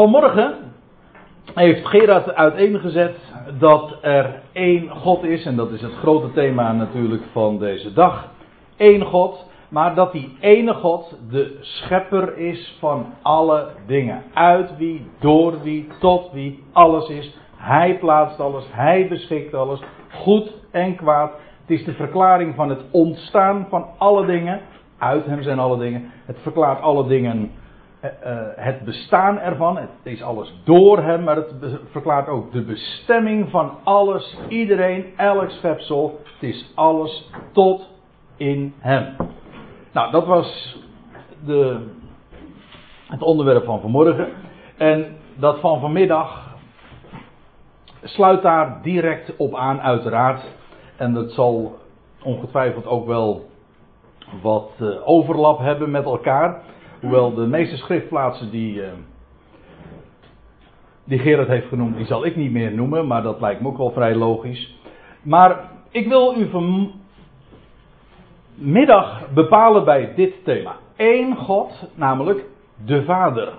Vanmorgen heeft Gerard uiteengezet dat er één God is, en dat is het grote thema natuurlijk van deze dag. Eén God, maar dat die ene God de schepper is van alle dingen. Uit wie, door wie, tot wie alles is. Hij plaatst alles, hij beschikt alles, goed en kwaad. Het is de verklaring van het ontstaan van alle dingen. Uit hem zijn alle dingen. Het verklaart alle dingen het bestaan ervan. Het is alles door hem, maar het verklaart ook de bestemming van alles, iedereen, elk schepsel. Het is alles tot in hem. Nou, dat was de, het onderwerp van vanmorgen. En dat van vanmiddag sluit daar direct op aan, uiteraard. En dat zal ongetwijfeld ook wel wat uh, overlap hebben met elkaar. Hoewel de meeste schriftplaatsen die, uh, die Gerard heeft genoemd, die zal ik niet meer noemen, maar dat lijkt me ook wel vrij logisch. Maar ik wil u vanmiddag bepalen bij dit thema. Eén God, namelijk de Vader.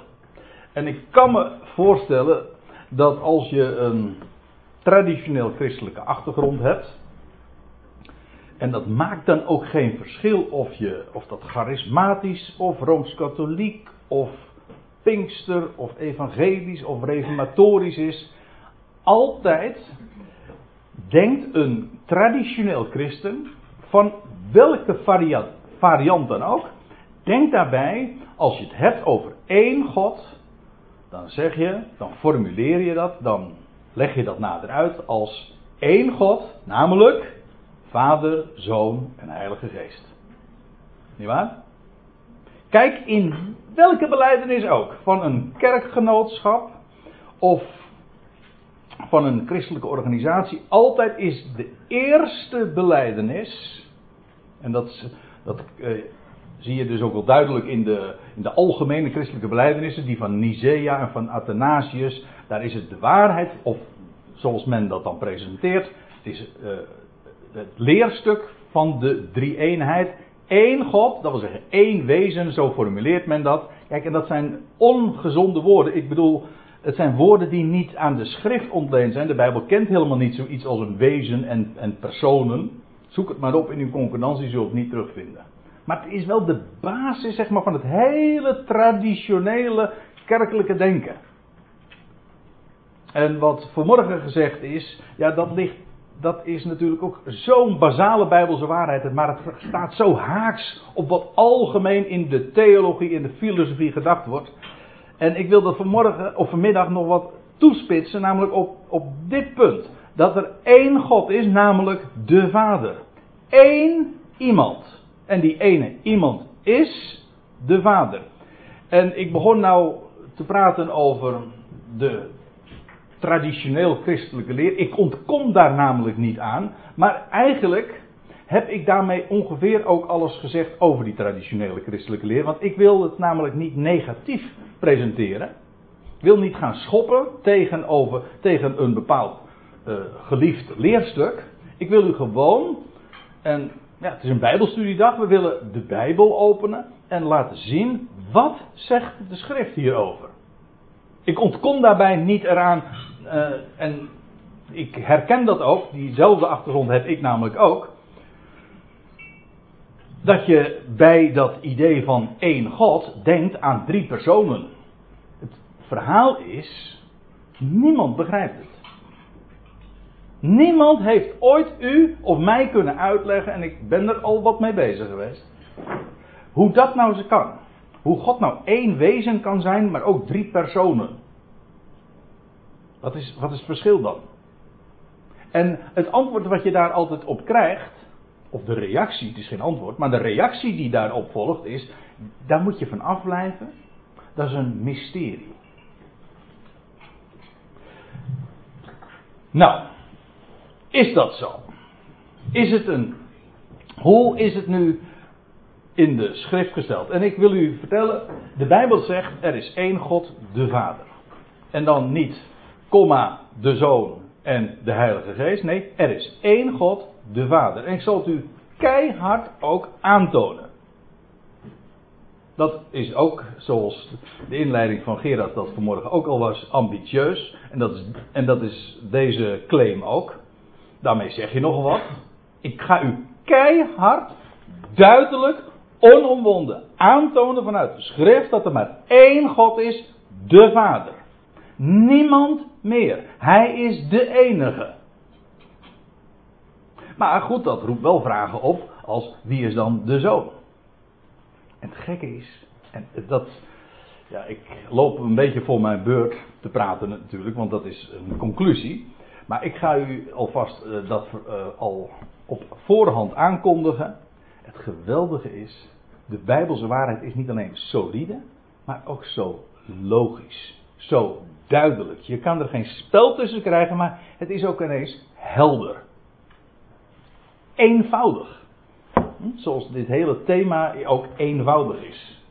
En ik kan me voorstellen dat als je een traditioneel christelijke achtergrond hebt, en dat maakt dan ook geen verschil of, je, of dat charismatisch of rooms-katholiek of pinkster of evangelisch of reformatorisch is. Altijd denkt een traditioneel christen, van welke variant, dan ook, denkt daarbij, als je het hebt over één God, dan zeg je, dan formuleer je dat, dan leg je dat nader uit als één God, namelijk Vader, Zoon en Heilige Geest. Niet waar? Kijk in welke beleidenis ook. Van een kerkgenootschap of van een christelijke organisatie. Altijd is de eerste beleidenis. En dat, dat eh, zie je dus ook wel duidelijk in de, in de algemene christelijke beleidenissen. Die van Nicea en van Athanasius. Daar is het de waarheid. Of zoals men dat dan presenteert. Het is uh, het leerstuk van de drie-eenheid. Eén God, dat wil zeggen één wezen, zo formuleert men dat. Kijk, en dat zijn ongezonde woorden. Ik bedoel, het zijn woorden die niet aan de schrift ontleend zijn. De Bijbel kent helemaal niet zoiets als een wezen en, en personen. Zoek het maar op in uw concordantie, zult het niet terugvinden. Maar het is wel de basis zeg maar, van het hele traditionele kerkelijke denken. En wat vanmorgen gezegd is, ja, dat ligt dat is natuurlijk ook zo'n basale bijbelse waarheid, maar het staat zo haaks op wat algemeen in de theologie, in de filosofie gedacht wordt. En ik wil dat vanmorgen of vanmiddag nog wat toespitsen, namelijk op, op dit punt. Dat er één God is, namelijk de Vader. Eén iemand. En die ene iemand is de Vader. En ik begon nou te praten over de traditioneel christelijke leer. Ik ontkom daar namelijk niet aan. Maar eigenlijk heb ik daarmee ongeveer ook alles gezegd over die traditionele christelijke leer. Want ik wil het namelijk niet negatief presenteren. Ik wil niet gaan schoppen tegenover, tegen een bepaald uh, geliefd leerstuk. Ik wil u gewoon, en ja, het is een bijbelstudiedag, we willen de Bijbel openen en laten zien wat zegt de schrift hierover. Ik ontkom daarbij niet eraan uh, en ik herken dat ook, diezelfde achtergrond heb ik namelijk ook. Dat je bij dat idee van één God denkt aan drie personen. Het verhaal is, niemand begrijpt het. Niemand heeft ooit u of mij kunnen uitleggen, en ik ben er al wat mee bezig geweest, hoe dat nou ze kan. Hoe God nou één wezen kan zijn, maar ook drie personen. Wat is, wat is het verschil dan? En het antwoord wat je daar altijd op krijgt, of de reactie, het is geen antwoord, maar de reactie die daarop volgt is, daar moet je van afblijven. Dat is een mysterie. Nou, is dat zo? Is het een. Hoe is het nu in de schrift gesteld? En ik wil u vertellen, de Bijbel zegt er is één God, de Vader. En dan niet komma, de Zoon en de Heilige Geest. Nee, er is één God, de Vader. En ik zal het u keihard ook aantonen. Dat is ook, zoals de inleiding van Gerard dat vanmorgen ook al was, ambitieus. En dat is, en dat is deze claim ook. Daarmee zeg je nogal wat. Ik ga u keihard, duidelijk, onomwonden aantonen vanuit de schrift dat er maar één God is, de Vader. Niemand meer. Hij is de enige. Maar goed, dat roept wel vragen op als wie is dan de zoon? En het gekke is, en dat, ja, ik loop een beetje voor mijn beurt te praten natuurlijk, want dat is een conclusie. Maar ik ga u alvast uh, dat uh, al op voorhand aankondigen. Het geweldige is, de Bijbelse waarheid is niet alleen solide, maar ook zo logisch. Zo duidelijk. Je kan er geen spel tussen krijgen, maar het is ook ineens helder. Eenvoudig. Hm? Zoals dit hele thema ook eenvoudig is.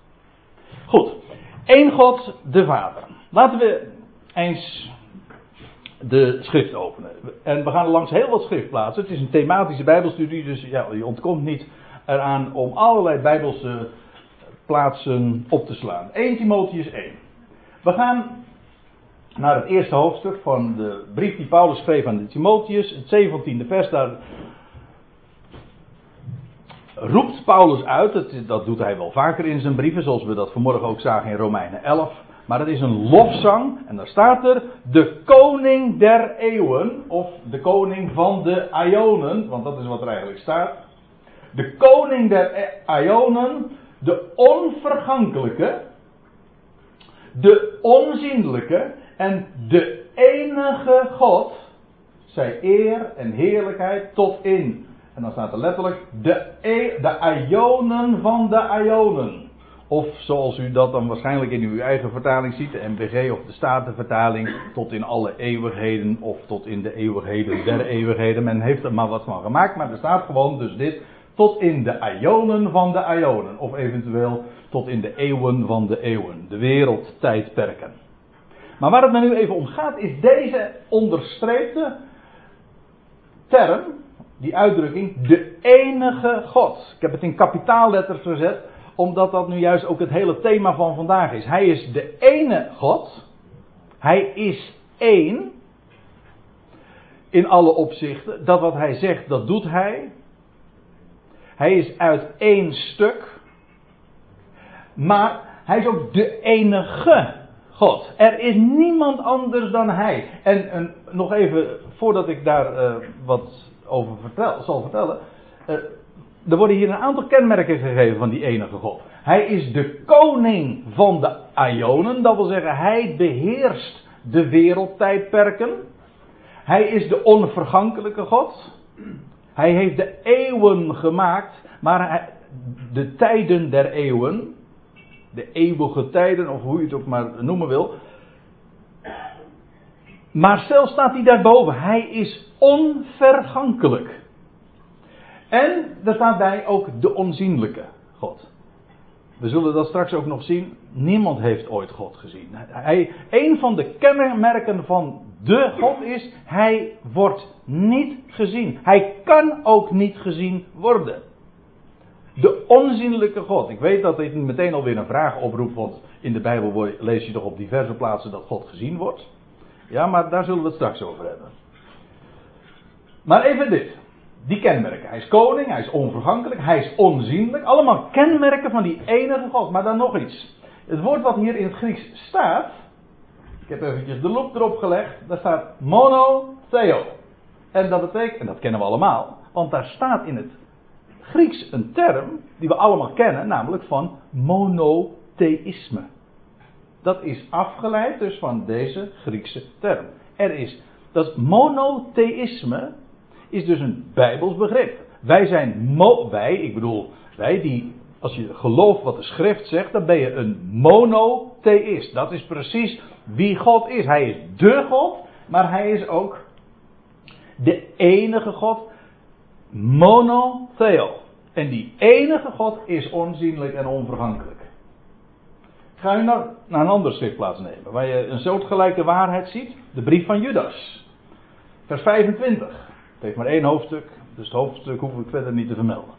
Goed. Eén God, de Vader. Laten we eens de schrift openen. En we gaan langs heel wat schriftplaatsen. Het is een thematische Bijbelstudie, dus ja, je ontkomt niet eraan om allerlei Bijbelse plaatsen op te slaan. 1 Timotheus 1. We gaan naar het eerste hoofdstuk van de brief die Paulus schreef aan de Timotheus, het 17e vers. Daar roept Paulus uit, dat, dat doet hij wel vaker in zijn brieven, zoals we dat vanmorgen ook zagen in Romeinen 11. Maar het is een lofzang en daar staat er de koning der eeuwen, of de koning van de Ionen, want dat is wat er eigenlijk staat. De koning der Ionen, de onvergankelijke, de onzindelijke en de enige God, zij eer en heerlijkheid tot in. En dan staat er letterlijk de, e, de van de Ionen. Of zoals u dat dan waarschijnlijk in uw eigen vertaling ziet, de MBG of de Statenvertaling, tot in alle eeuwigheden of tot in de eeuwigheden der eeuwigheden. Men heeft er maar wat van gemaakt, maar er staat gewoon dus dit, tot in de Ionen van de Ionen. Of eventueel tot in de eeuwen van de eeuwen, de wereldtijdperken. Maar waar het me nu even om gaat, is deze onderstreepte term, die uitdrukking, de enige God. Ik heb het in kapitaalletters gezet, omdat dat nu juist ook het hele thema van vandaag is. Hij is de ene God. Hij is één. In alle opzichten. Dat wat hij zegt, dat doet hij. Hij is uit één stuk. Maar hij is ook de enige God. Er is niemand anders dan hij. En, en nog even, voordat ik daar uh, wat over vertel, zal vertellen. Uh, er worden hier een aantal kenmerken gegeven van die enige God. Hij is de koning van de Ionen, dat wil zeggen, hij beheerst de wereldtijdperken. Hij is de onvergankelijke God. Hij heeft de eeuwen gemaakt, maar de tijden der eeuwen, de eeuwige tijden, of hoe je het ook maar noemen wil. Maar zelfs staat hij daarboven. Hij is onvergankelijk. En er staat bij ook de onzienlijke God. We zullen dat straks ook nog zien. Niemand heeft ooit God gezien. Hij, een van de kenmerken van de God is, hij wordt niet gezien. Hij kan ook niet gezien worden. De onzienlijke God. Ik weet dat dit meteen alweer een vraag oproept, want in de Bijbel lees je toch op diverse plaatsen dat God gezien wordt. Ja, maar daar zullen we het straks over hebben. Maar even dit. Die kenmerken. Hij is koning, hij is onvergankelijk, hij is onzienlijk. Allemaal kenmerken van die enige God. Maar dan nog iets. Het woord wat hier in het Grieks staat. Ik heb eventjes de loop erop gelegd. Daar staat monotheo. En dat betekent, en dat kennen we allemaal. Want daar staat in het Grieks een term die we allemaal kennen. Namelijk van monotheïsme. Dat is afgeleid dus van deze Griekse term. Er is, dat monotheïsme is dus een Bijbels begrip. Wij zijn, mo wij, ik bedoel, wij die, als je gelooft wat de schrift zegt, dan ben je een monotheïst. Dat is precies wie God is. Hij is de God, maar hij is ook de enige God, monotheo. En die enige God is onzienlijk en onvergankelijk. Ga je naar, naar een andere schriftplaats nemen, waar je een soortgelijke waarheid ziet. De brief van Judas. Vers 25. Het heeft maar één hoofdstuk, dus het hoofdstuk hoef ik verder niet te vermelden.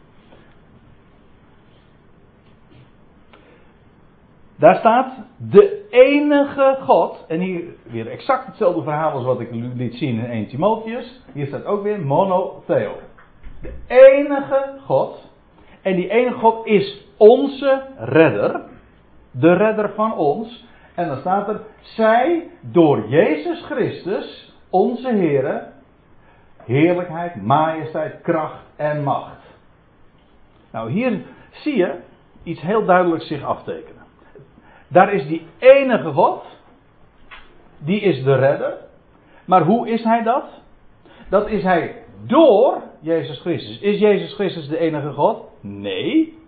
Daar staat de enige God. En hier weer exact hetzelfde verhaal als wat ik liet zien in 1 Timotheus. Hier staat ook weer monotheo. De enige God. En die enige God is onze redder. De redder van ons. En dan staat er, zij door Jezus Christus, onze Heer, heerlijkheid, majesteit, kracht en macht. Nou, hier zie je iets heel duidelijks zich aftekenen. Daar is die enige God, die is de redder. Maar hoe is hij dat? Dat is hij door Jezus Christus. Is Jezus Christus de enige God? Nee.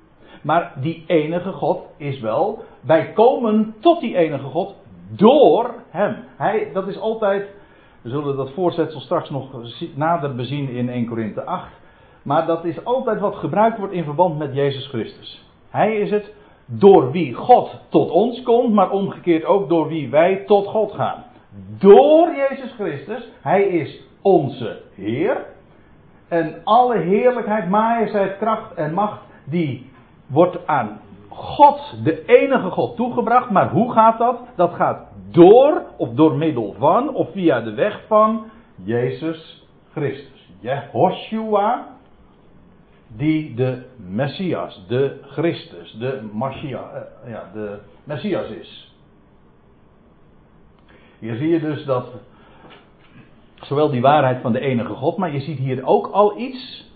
Maar die enige God is wel, wij komen tot die enige God door hem. Hij, dat is altijd, we zullen dat voorzetsel straks nog nader bezien in 1 Korinthe 8. Maar dat is altijd wat gebruikt wordt in verband met Jezus Christus. Hij is het door wie God tot ons komt, maar omgekeerd ook door wie wij tot God gaan. Door Jezus Christus, Hij is onze Heer. En alle heerlijkheid, majesteit, kracht en macht, die wordt aan God, de enige God, toegebracht. Maar hoe gaat dat? Dat gaat door, of door middel van, of via de weg van Jezus Christus. Jehoshua, die de Messias, de Christus, de eh, ja, de Messias is. Hier zie je dus dat zowel die waarheid van de enige God, maar je ziet hier ook al iets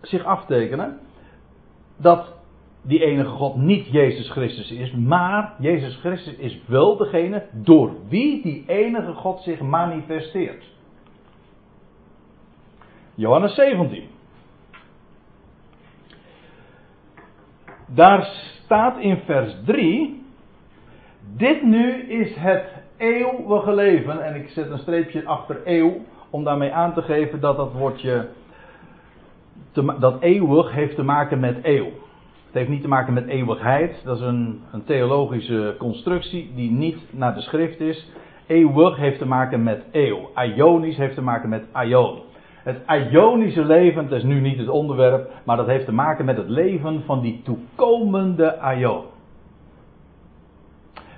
zich aftekenen. Dat die enige God niet Jezus Christus is, maar Jezus Christus is wel degene door wie die enige God zich manifesteert. Johannes 17. Daar staat in vers 3. Dit nu is het eeuwige leven. En ik zet een streepje achter eeuw. Om daarmee aan te geven dat dat woordje. dat eeuwig heeft te maken met eeuw. Het heeft niet te maken met eeuwigheid. Dat is een, een theologische constructie die niet naar de schrift is. Eeuwig heeft te maken met eeuw. Ionisch heeft te maken met aion. Het Ionische leven, dat is nu niet het onderwerp, maar dat heeft te maken met het leven van die toekomende Ion.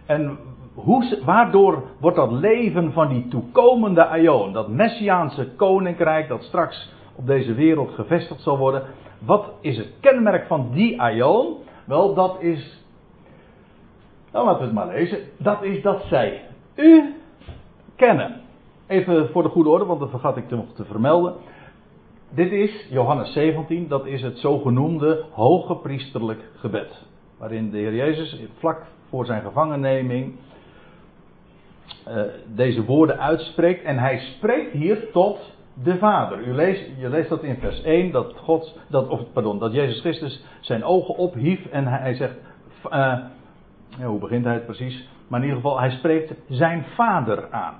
En hoe, waardoor wordt dat leven van die toekomende Ion, dat Messiaanse koninkrijk dat straks op deze wereld gevestigd zal worden, wat is het kenmerk van die Ion? Wel, dat is, nou laten we het maar lezen, dat is dat zij u kennen. Even voor de goede orde, want dat vergat ik nog te vermelden. Dit is Johannes 17, dat is het zogenoemde hoge priesterlijk gebed. Waarin de Heer Jezus vlak voor zijn gevangenneming uh, deze woorden uitspreekt. En hij spreekt hier tot de Vader. U leest, je leest dat in vers 1, dat, God, dat, of, pardon, dat Jezus Christus zijn ogen ophief en hij, zegt. Ja, hoe begint hij het precies? Maar in ieder geval, hij spreekt zijn Vader aan.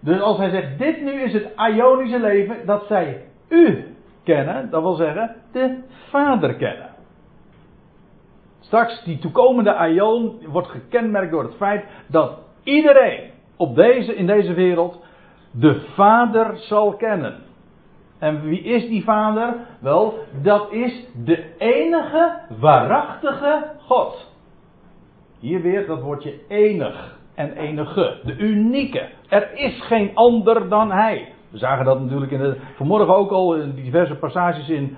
Dus als hij zegt, dit nu is het Ionische leven dat zij u kennen, dat wil zeggen de Vader kennen. Straks, die toekomende Ion wordt gekenmerkt door het feit dat iedereen op deze, in deze wereld de Vader zal kennen. En wie is die Vader? Wel, dat is de enige waarachtige God. Hier weer dat woordje enig en enige, de unieke. Er is geen ander dan Hij. We zagen dat natuurlijk in de, vanmorgen ook al in diverse passages in,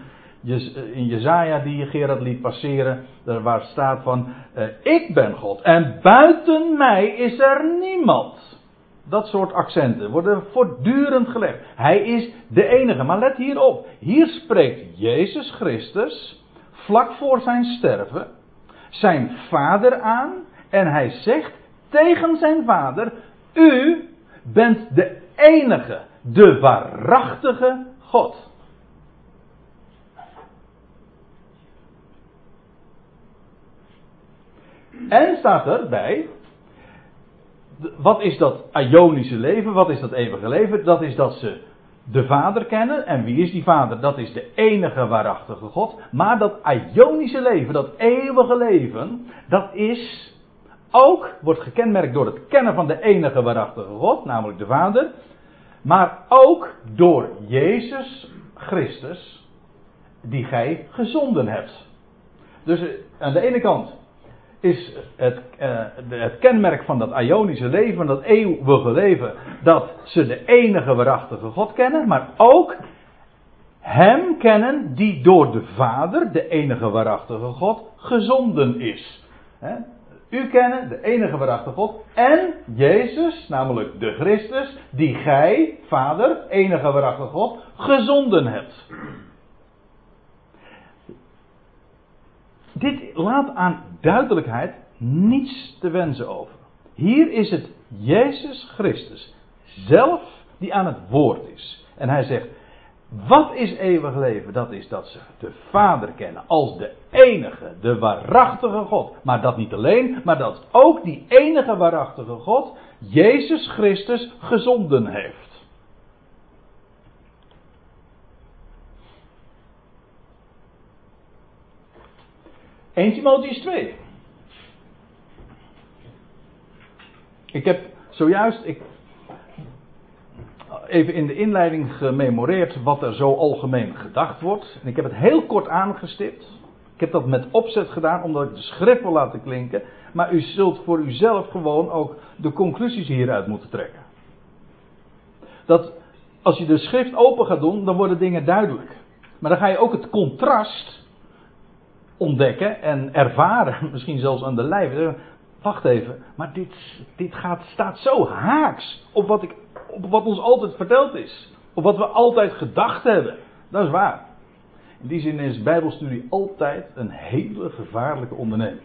in Jezaja die Gerard liet passeren. Waar staat van, eh, ik ben God en buiten mij is er niemand. Dat soort accenten worden voortdurend gelegd. Hij is de enige. Maar let hierop. Hier spreekt Jezus Christus vlak voor zijn sterven zijn vader aan. En hij zegt tegen zijn vader: U bent de enige, de waarachtige God. En staat erbij, wat is dat Ionische leven? Wat is dat eeuwige leven? Dat is dat ze de Vader kennen. En wie is die Vader? Dat is de enige waarachtige God. Maar dat Ionische leven, dat eeuwige leven, dat is ook wordt gekenmerkt door het kennen van de enige waarachtige God, namelijk de Vader. Maar ook door Jezus Christus, die gij gezonden hebt. Dus eh, aan de ene kant is het, uh, het kenmerk van dat Ionische leven, dat eeuwige leven, dat ze de enige waarachtige God kennen, maar ook Hem kennen die door de Vader, de enige waarachtige God, gezonden is. U kennen de enige waarachtige God en Jezus, namelijk de Christus, die gij, Vader, enige waarachtige God, gezonden hebt. Dit laat aan duidelijkheid niets te wensen over. Hier is het Jezus Christus zelf die aan het woord is. En hij zegt: Wat is eeuwig leven? Dat is dat ze de Vader kennen als de enige, de waarachtige God. Maar dat niet alleen, maar dat ook die enige waarachtige God Jezus Christus gezonden heeft. 1 Timotheus 2. Ik heb zojuist ik, even in de inleiding gememoreerd wat er zo algemeen gedacht wordt. En ik heb het heel kort aangestipt. Ik heb dat met opzet gedaan omdat ik de schrift wil laten klinken. Maar u zult voor uzelf gewoon ook de conclusies hieruit moeten trekken. Dat als je de schrift open gaat doen, dan worden dingen duidelijk. Maar dan ga je ook het contrast ontdekken en ervaren, misschien zelfs aan de lijf. Wacht even, maar dit, dit gaat, staat zo haaks op wat, ik, op wat ons altijd verteld is. Op wat we altijd gedacht hebben. Dat is waar. In die zin is Bijbelstudie altijd een hele gevaarlijke onderneming.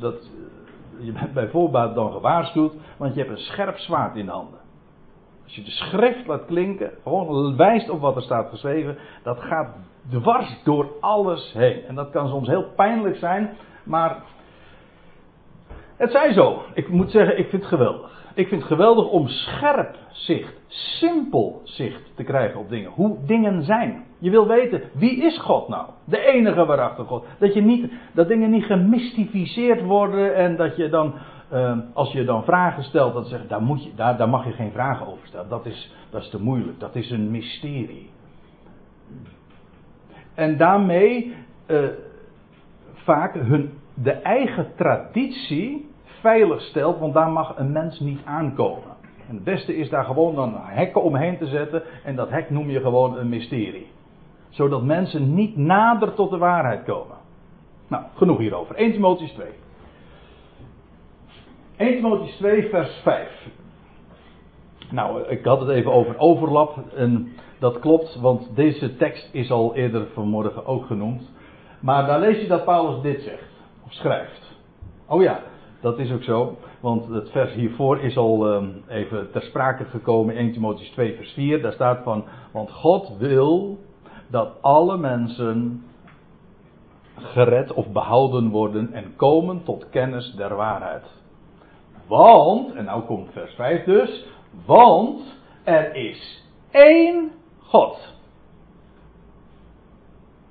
Dat, eh, je bent bij voorbaat dan gewaarschuwd, want je hebt een scherp zwaard in de handen. Als je de schrift laat klinken, gewoon wijst op wat er staat geschreven, dat gaat dwars door alles heen. En dat kan soms heel pijnlijk zijn, maar het zij zo. Ik moet zeggen, ik vind het geweldig. Ik vind het geweldig om scherp zicht, simpel zicht te krijgen op dingen. Hoe dingen zijn. Je wil weten, wie is God nou? De enige waarachtige God. Dat, je niet, dat dingen niet gemystificeerd worden en dat je dan, uh, als je dan vragen stelt, dat zegt, daar, moet je, daar, daar mag je geen vragen over stellen. Dat is, dat is te moeilijk. Dat is een mysterie en daarmee uh, vaak hun, de eigen traditie veilig stelt, want daar mag een mens niet aankomen. En het beste is daar gewoon dan hekken omheen te zetten en dat hek noem je gewoon een mysterie. Zodat mensen niet nader tot de waarheid komen. Nou, genoeg hierover. 1 Timotheus 2. 1 Timotheus 2 vers 5. Nou, ik had het even over overlap. En dat klopt, want deze tekst is al eerder vanmorgen ook genoemd. Maar daar lees je dat Paulus dit zegt, of schrijft. Oh ja, dat is ook zo, want het vers hiervoor is al um, even ter sprake gekomen in 1 Timotheus 2 vers 4. Daar staat van, want God wil dat alle mensen gered of behouden worden en komen tot kennis der waarheid. Want, en nou komt vers 5 dus, want er is één God.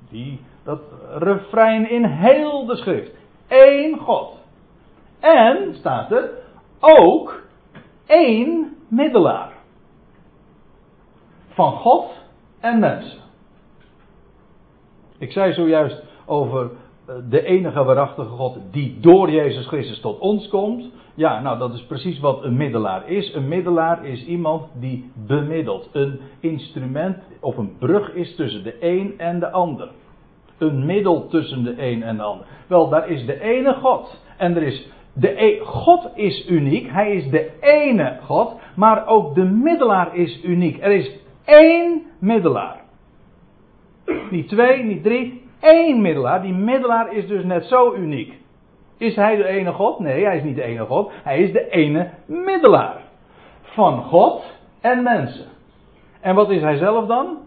Die, dat refrein in heel de schrift. Eén God. En, staat er, ook één middelaar. Van God en mensen. Ik zei zojuist over de enige waarachtige God die door Jezus Christus tot ons komt. Ja, nou dat is precies wat een middelaar is. Een middelaar is iemand die bemiddelt. Een instrument of een brug is tussen de een en de ander. Een middel tussen de een en de ander. Wel, daar is de ene God. En er is de e God is uniek. Hij is de ene God. Maar ook de middelaar is uniek. Er is één middelaar. Niet twee, niet drie. Één middelaar. Die middelaar is dus net zo uniek. Is hij de ene God? Nee, hij is niet de ene God. Hij is de ene middelaar. Van God en mensen. En wat is hij zelf dan?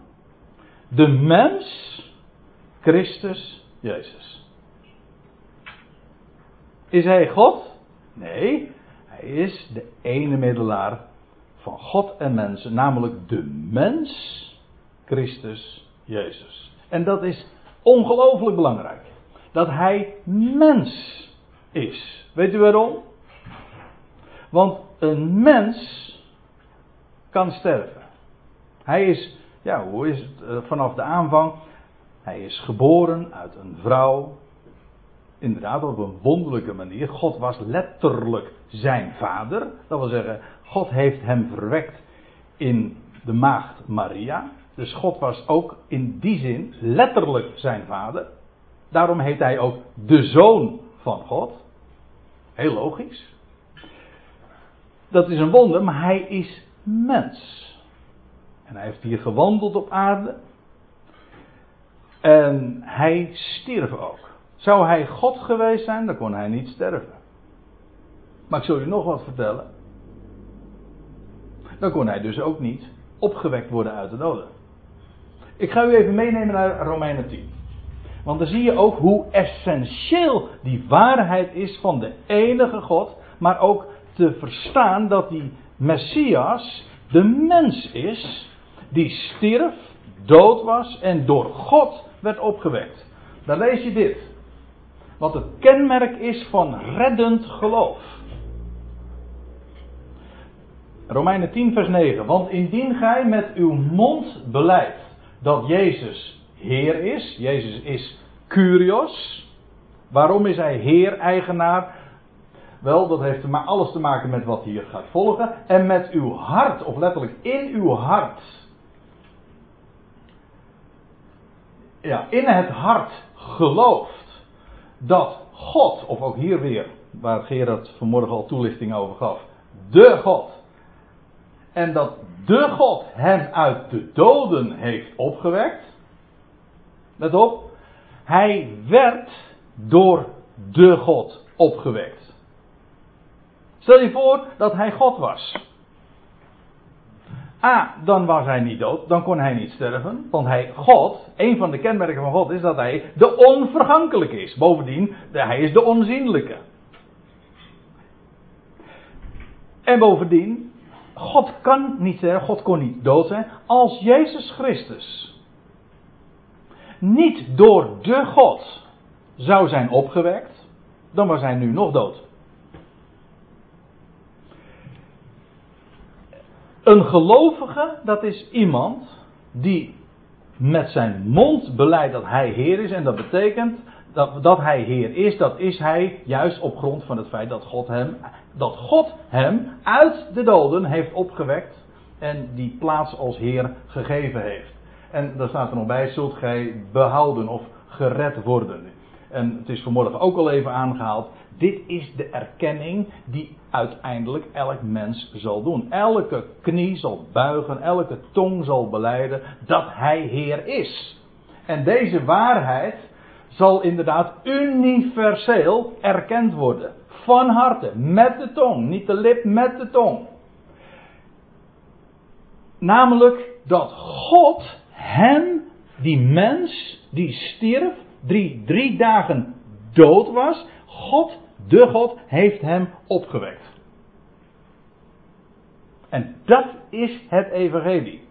De mens, Christus Jezus. Is hij God? Nee, hij is de ene middelaar van God en mensen, namelijk de mens, Christus Jezus. En dat is ongelooflijk belangrijk. Dat hij mens is. Weet u waarom? Want een mens kan sterven. Hij is, ja, hoe is het eh, vanaf de aanvang? Hij is geboren uit een vrouw. Inderdaad, op een wonderlijke manier. God was letterlijk zijn vader. Dat wil zeggen, God heeft hem verwekt in de maagd Maria. Dus God was ook in die zin letterlijk zijn vader. Daarom heet hij ook de zoon van God. Heel logisch. Dat is een wonder, maar hij is mens. En hij heeft hier gewandeld op aarde. En hij stierf ook. Zou hij God geweest zijn, dan kon hij niet sterven. Maar ik zal u nog wat vertellen. Dan kon hij dus ook niet opgewekt worden uit de doden. Ik ga u even meenemen naar Romeinen 10. Want dan zie je ook hoe essentieel die waarheid is van de enige God. Maar ook te verstaan dat die Messias de mens is. Die stierf, dood was en door God werd opgewekt. Dan lees je dit. Wat het kenmerk is van reddend geloof. Romeinen 10, vers 9. Want indien gij met uw mond beleidt dat Jezus Heer is, Jezus is Curios. Waarom is hij Heer, eigenaar? Wel, dat heeft alles te maken met wat hier gaat volgen. En met uw hart, of letterlijk in uw hart. Ja, in het hart gelooft dat God, of ook hier weer, waar Gerard vanmorgen al toelichting over gaf, de God en dat de God hem uit de doden heeft opgewekt. Let op, hij werd door de God opgewekt. Stel je voor dat hij God was. A, dan was hij niet dood, dan kon hij niet sterven. Want hij, God, een van de kenmerken van God is dat hij de onvergankelijke is. Bovendien, hij is de onzienlijke. En bovendien, God kan niet sterven, God kon niet dood zijn. Als Jezus Christus niet door de God zou zijn opgewekt, dan was hij nu nog dood. Een gelovige, dat is iemand die met zijn mond beleidt dat hij Heer is. En dat betekent dat, dat hij Heer is, dat is hij juist op grond van het feit dat God hem, dat God hem uit de doden heeft opgewekt en die plaats als Heer gegeven heeft. En daar staat er nog bij, zult gij behouden of gered worden. En het is vanmorgen ook al even aangehaald. Dit is de erkenning die uiteindelijk elk mens zal doen. Elke knie zal buigen, elke tong zal beleiden dat hij Heer is. En deze waarheid zal inderdaad universeel erkend worden. Van harte, met de tong, niet de lip, met de tong. Namelijk dat God hem, die mens, die stierf, drie, drie dagen dood was, God, de God, heeft hem opgewekt. En dat is het evangelie.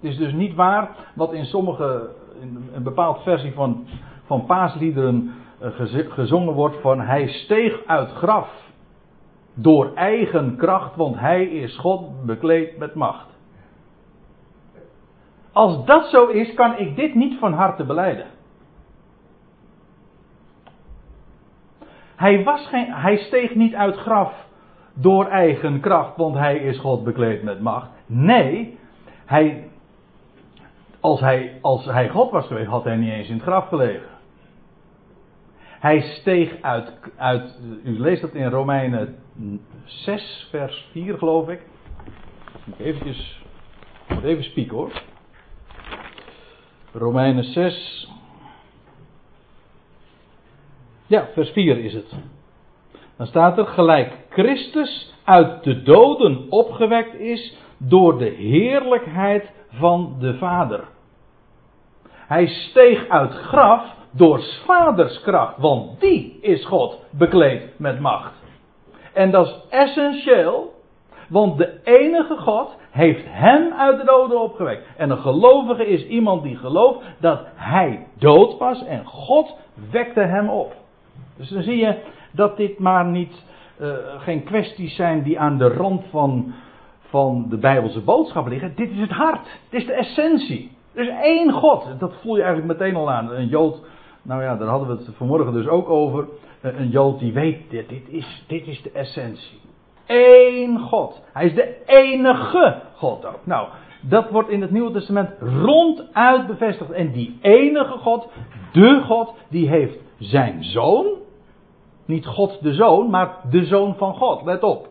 Het is dus niet waar wat in sommige, in een bepaald versie van, van paasliederen eh, gezongen wordt van hij steeg uit graf door eigen kracht, want hij is God bekleed met macht. Als dat zo is, kan ik dit niet van harte beleiden. Hij, was geen, hij steeg niet uit graf door eigen kracht, want hij is God bekleed met macht. Nee, hij, als, hij, als hij God was geweest, had hij niet eens in het graf gelegen. Hij steeg uit, uit u leest dat in Romeinen 6, vers 4, geloof ik. Eventjes, moet even spieken hoor. Romeinen 6. Ja, vers 4 is het. Dan staat er gelijk Christus uit de doden opgewekt is door de heerlijkheid van de Vader. Hij steeg uit graf door vaders kracht, want die is God bekleed met macht. En dat is essentieel, want de enige God heeft hem uit de doden opgewekt. En een gelovige is iemand die gelooft dat hij dood was en God wekte hem op. Dus dan zie je dat dit maar niet, uh, geen kwesties zijn die aan de rand van, van de Bijbelse boodschap liggen. Dit is het hart. Dit is de essentie. Er is één God. Dat voel je eigenlijk meteen al aan. Een Jood, nou ja, daar hadden we het vanmorgen dus ook over. Een Jood die weet, dit, dit, is, dit is de essentie. Eén God. Hij is de enige God ook. Nou, dat wordt in het Nieuwe Testament ronduit bevestigd. En die enige God, de God, die heeft zijn zoon. Niet God de zoon, maar de zoon van God. Let op.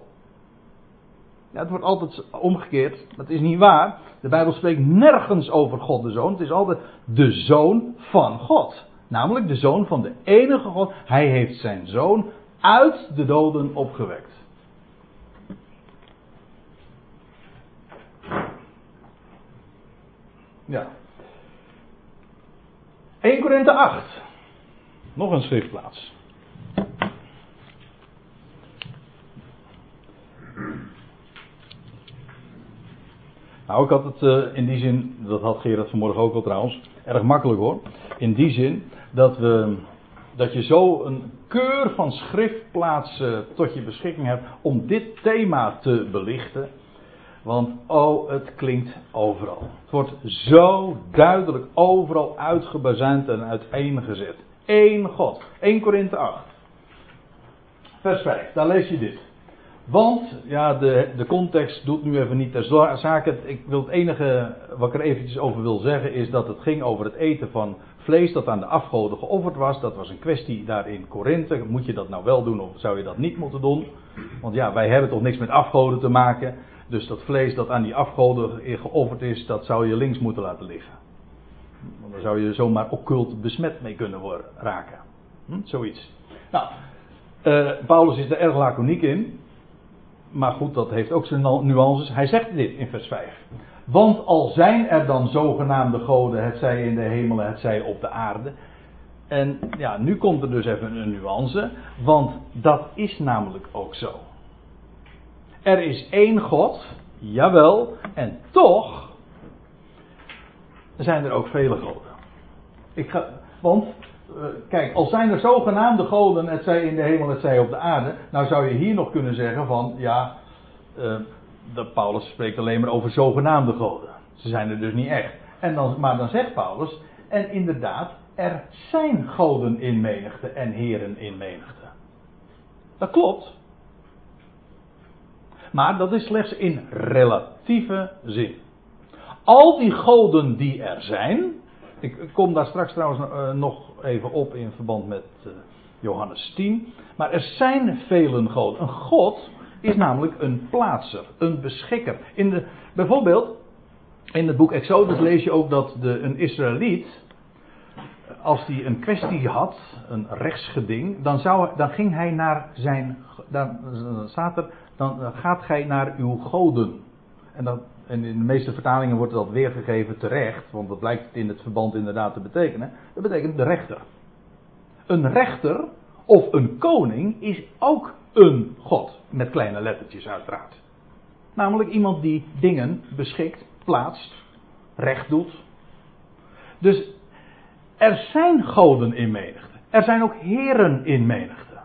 Ja, het wordt altijd omgekeerd. Dat is niet waar. De Bijbel spreekt nergens over God de zoon. Het is altijd de zoon van God. Namelijk de zoon van de enige God. Hij heeft zijn zoon uit de doden opgewekt. Ja. 1 Korinthe 8. Nog een schriftplaats. Nou, ik had het uh, in die zin, dat had Gerard vanmorgen ook al trouwens, erg makkelijk hoor. In die zin dat, we, dat je zo een keur van schriftplaatsen tot je beschikking hebt om dit thema te belichten. Want oh, het klinkt overal. Het wordt zo duidelijk overal uitgebazuind en uiteengezet. Eén God. 1 Korinthe 8. Vers 5. Daar lees je dit. Want, ja, de, de context doet nu even niet ter zake. Ik wil het enige wat ik er eventjes over wil zeggen is dat het ging over het eten van vlees dat aan de afgoden geofferd was. Dat was een kwestie daar in Korinthe. Moet je dat nou wel doen of zou je dat niet moeten doen? Want ja, wij hebben toch niks met afgoden te maken. Dus dat vlees dat aan die afgoden geofferd is, dat zou je links moeten laten liggen. Want dan zou je zomaar occult besmet mee kunnen worden, raken. Hm? Zoiets. Nou, uh, Paulus is er erg laconiek in. Maar goed, dat heeft ook zijn nuances. Hij zegt dit in vers 5. Want al zijn er dan zogenaamde goden, het zij in de hemel, het zij op de aarde. En ja, nu komt er dus even een nuance. Want dat is namelijk ook zo. Er is één God, jawel, en toch zijn er ook vele goden. Ik ga, want, kijk, al zijn er zogenaamde goden, het zij in de hemel, het zij op de aarde, nou zou je hier nog kunnen zeggen van, ja, uh, dat Paulus spreekt alleen maar over zogenaamde goden. Ze zijn er dus niet echt. En dan, maar dan zegt Paulus, en inderdaad, er zijn goden in menigte en heren in menigte. Dat klopt. Maar dat is slechts in relatieve zin. Al die goden die er zijn. Ik kom daar straks trouwens eh, nog even op in verband met eh, Johannes 10. Maar er zijn vele goden. Een god is namelijk een plaatser, een beschikker. In de, bijvoorbeeld, in het boek Exodus lees je ook dat de, een Israëliet, als hij een kwestie had, een rechtsgeding, dan, zou, dan ging hij naar zijn, dan, staat er, dan gaat gij naar uw goden. En, dat, en in de meeste vertalingen wordt dat weergegeven terecht, want dat blijkt in het verband inderdaad te betekenen. Dat betekent de rechter. Een rechter of een koning is ook een God. Met kleine lettertjes uiteraard. Namelijk iemand die dingen beschikt, plaatst, recht doet. Dus er zijn goden in menigte. Er zijn ook heren in menigte.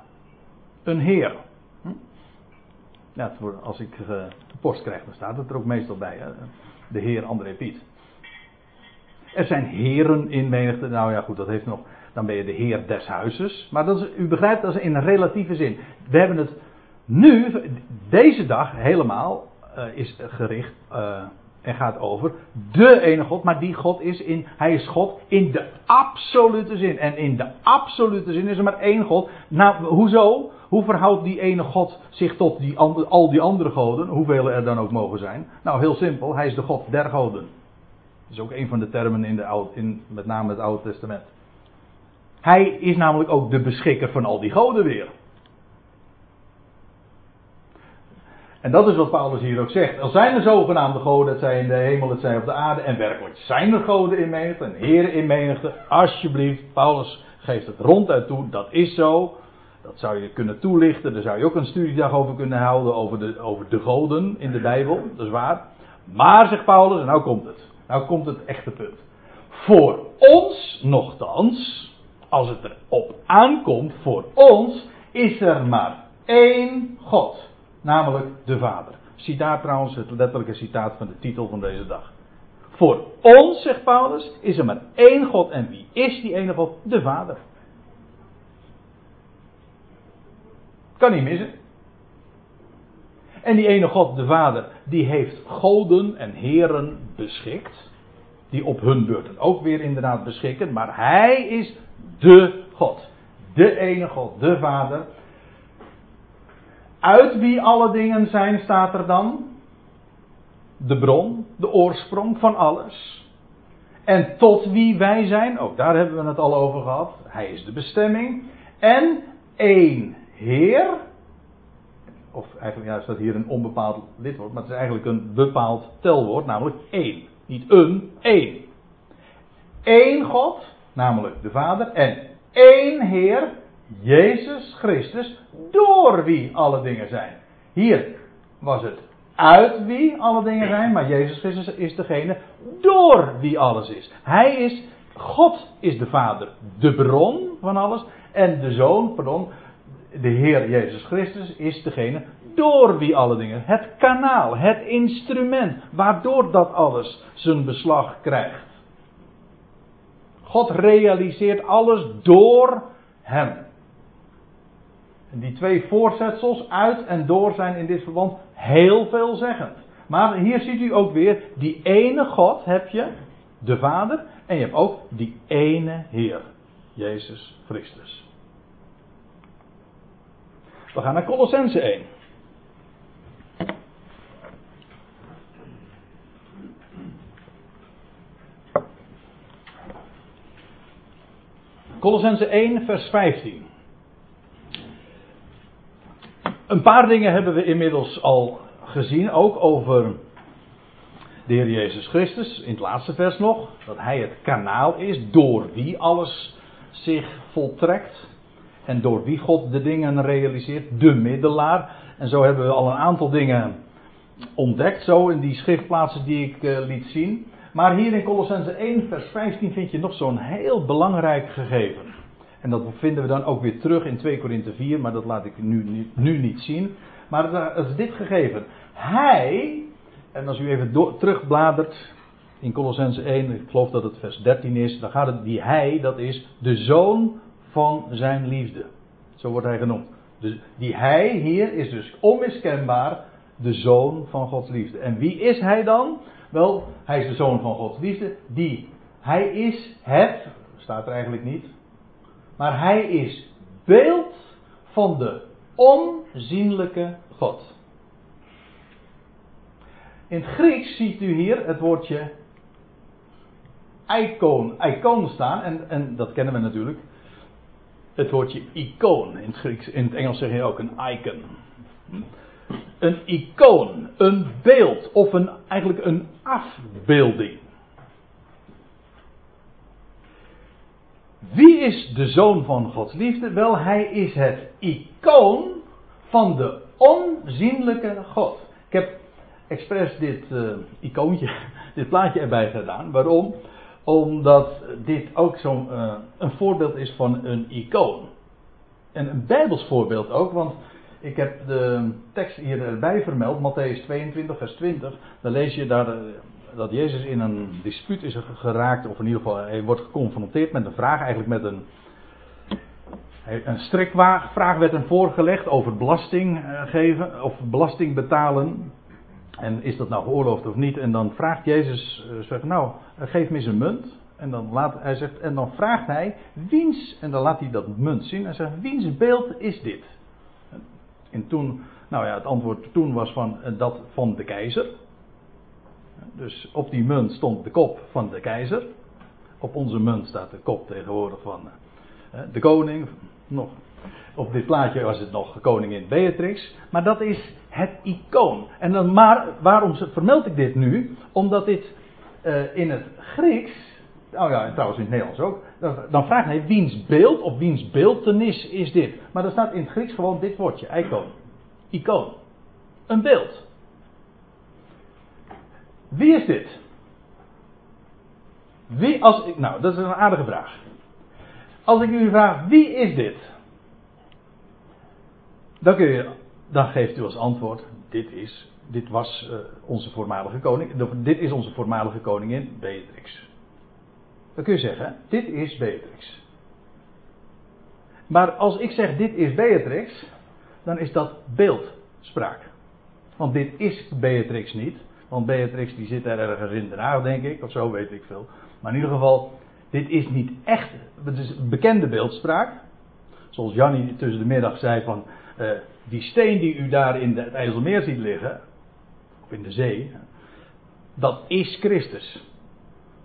Een heer. Ja, als ik uh, post krijg, dan staat het er ook meestal bij. De heer André Piet. Er zijn heren in menigte. Nou ja, goed, dat heeft nog dan ben je de heer des huizes. Maar dat is, u begrijpt, dat is in relatieve zin. We hebben het nu, deze dag helemaal, uh, is gericht uh, en gaat over de ene God. Maar die God is in, hij is God in de absolute zin. En in de absolute zin is er maar één God. Nou, hoezo? Hoe verhoudt die ene God zich tot die al die andere goden, hoeveel er dan ook mogen zijn? Nou, heel simpel, hij is de God der goden. Dat is ook een van de termen in, de in met name het Oude Testament. Hij is namelijk ook de beschikker van al die goden weer. En dat is wat Paulus hier ook zegt. Er zijn er zogenaamde goden, het zij in de hemel, het zij op de aarde. En werkelijk zijn er goden in menigte en heren in menigte. Alsjeblieft, Paulus geeft het ronduit toe, dat is zo. Dat zou je kunnen toelichten. Daar zou je ook een studiedag over kunnen houden. Over de, over de goden in de Bijbel. Dat is waar. Maar, zegt Paulus, en nou komt het. Nou komt het echte punt. Voor ons, nogthans als het erop aankomt voor ons, is er maar één God. Namelijk de Vader. Citaat trouwens, het letterlijke citaat van de titel van deze dag. Voor ons, zegt Paulus, is er maar één God. En wie is die ene God? De Vader. Kan niet missen. En die ene God, de Vader, die heeft goden en heren beschikt. Die op hun beurt ook weer inderdaad beschikken. Maar hij is de God. De ene God, de Vader. Uit wie alle dingen zijn, staat er dan. De bron, de oorsprong van alles. En tot wie wij zijn, ook daar hebben we het al over gehad. Hij is de bestemming. En één Heer. Of eigenlijk ja, staat hier een onbepaald lidwoord, maar het is eigenlijk een bepaald telwoord, namelijk één. Niet een, één. Eén God, namelijk de Vader, en één Heer, Jezus Christus, door wie alle dingen zijn. Hier was het uit wie alle dingen zijn, maar Jezus Christus is degene door wie alles is. Hij is, God is de Vader, de bron van alles, en de Zoon, pardon, de Heer Jezus Christus is degene door wie alle dingen, het kanaal, het instrument, waardoor dat alles zijn beslag krijgt. God realiseert alles door Hem. Die twee voorzetsels, uit en door, zijn in dit verband heel veelzeggend. Maar hier ziet u ook weer, die ene God heb je, de Vader, en je hebt ook die ene Heer, Jezus Christus. We gaan naar Colossense 1. Colossense 1, vers 15. Een paar dingen hebben we inmiddels al gezien, ook over de Heer Jezus Christus, in het laatste vers nog, dat Hij het kanaal is door wie alles zich voltrekt en door wie God de dingen realiseert, de middelaar. En zo hebben we al een aantal dingen ontdekt, zo in die schriftplaatsen die ik uh, liet zien. Maar hier in Colossense 1, vers 15 vind je nog zo'n heel belangrijk gegeven. En dat vinden we dan ook weer terug in 2 Korinthe 4, maar dat laat ik nu, nu, nu niet zien. Maar het is dit gegeven. Hij, en als u even door, terugbladert in Colossense 1, ik geloof dat het vers 13 is, dan gaat het, die hij, dat is de zoon van zijn liefde. Zo wordt hij genoemd. Dus die hij hier is dus onmiskenbaar de zoon van Gods liefde. En wie is hij dan? Wel, hij is de zoon van Gods liefde. Die, hij is het, staat er eigenlijk niet. Maar hij is beeld van de onzienlijke God. In het Grieks ziet u hier het woordje icoon, icoon staan. En, en dat kennen we natuurlijk het woordje icoon. In het, in het Engels zeg je ook een icon. Een icoon, een beeld of een, eigenlijk een afbeelding. Wie is de zoon van Gods liefde? Wel, hij is het icoon van de onzienlijke God. Ik heb expres dit uh, icoontje, dit plaatje erbij gedaan. Waarom? Omdat dit ook zo'n uh, een voorbeeld is van een icoon. En een bijbels voorbeeld ook, want ik heb de tekst hier vermeld, Matthäus 22, vers 20. Dan lees je daar uh, dat Jezus in een dispuut is geraakt, of in ieder geval hij wordt geconfronteerd met een vraag, eigenlijk met een. Een strikvraag werd hem voorgelegd over belasting geven, of belasting betalen. En is dat nou geoorloofd of niet? En dan vraagt Jezus, uh, zegt, nou, geef me eens een munt. En dan, laat, hij zegt, en dan vraagt hij, wiens, en dan laat hij dat munt zien. En zegt, wiens beeld is dit? En toen, nou ja, het antwoord toen was van, dat van de keizer. Dus op die munt stond de kop van de keizer. Op onze munt staat de kop tegenwoordig van de koning. Nog op dit plaatje was het nog koningin Beatrix. Maar dat is het icoon. En dan maar, waarom vermeld ik dit nu? Omdat dit uh, in het Grieks. Oh ja, trouwens in het Nederlands ook. Dan, vraagt hij wiens beeld of wiens beeltenis is dit. Maar dan staat in het Grieks gewoon dit woordje: icoon. Icoon. Een beeld. Wie is dit? Wie als ik. Nou, dat is een aardige vraag. Als ik u vraag: wie is dit? Dan, geeft u als antwoord: dit is, dit was uh, onze voormalige koning, dit is onze voormalige koningin Beatrix. Dan kun je zeggen, dit is Beatrix. Maar als ik zeg dit is Beatrix, dan is dat beeldspraak. Want dit is Beatrix niet. Want Beatrix die zit er ergens in Den Haag, denk ik, of zo weet ik veel. Maar in ieder geval, dit is niet echt, het is bekende beeldspraak. Zoals Jannie tussen de middag zei van, uh, die steen die u daar in het IJsselmeer ziet liggen, of in de zee, dat is Christus.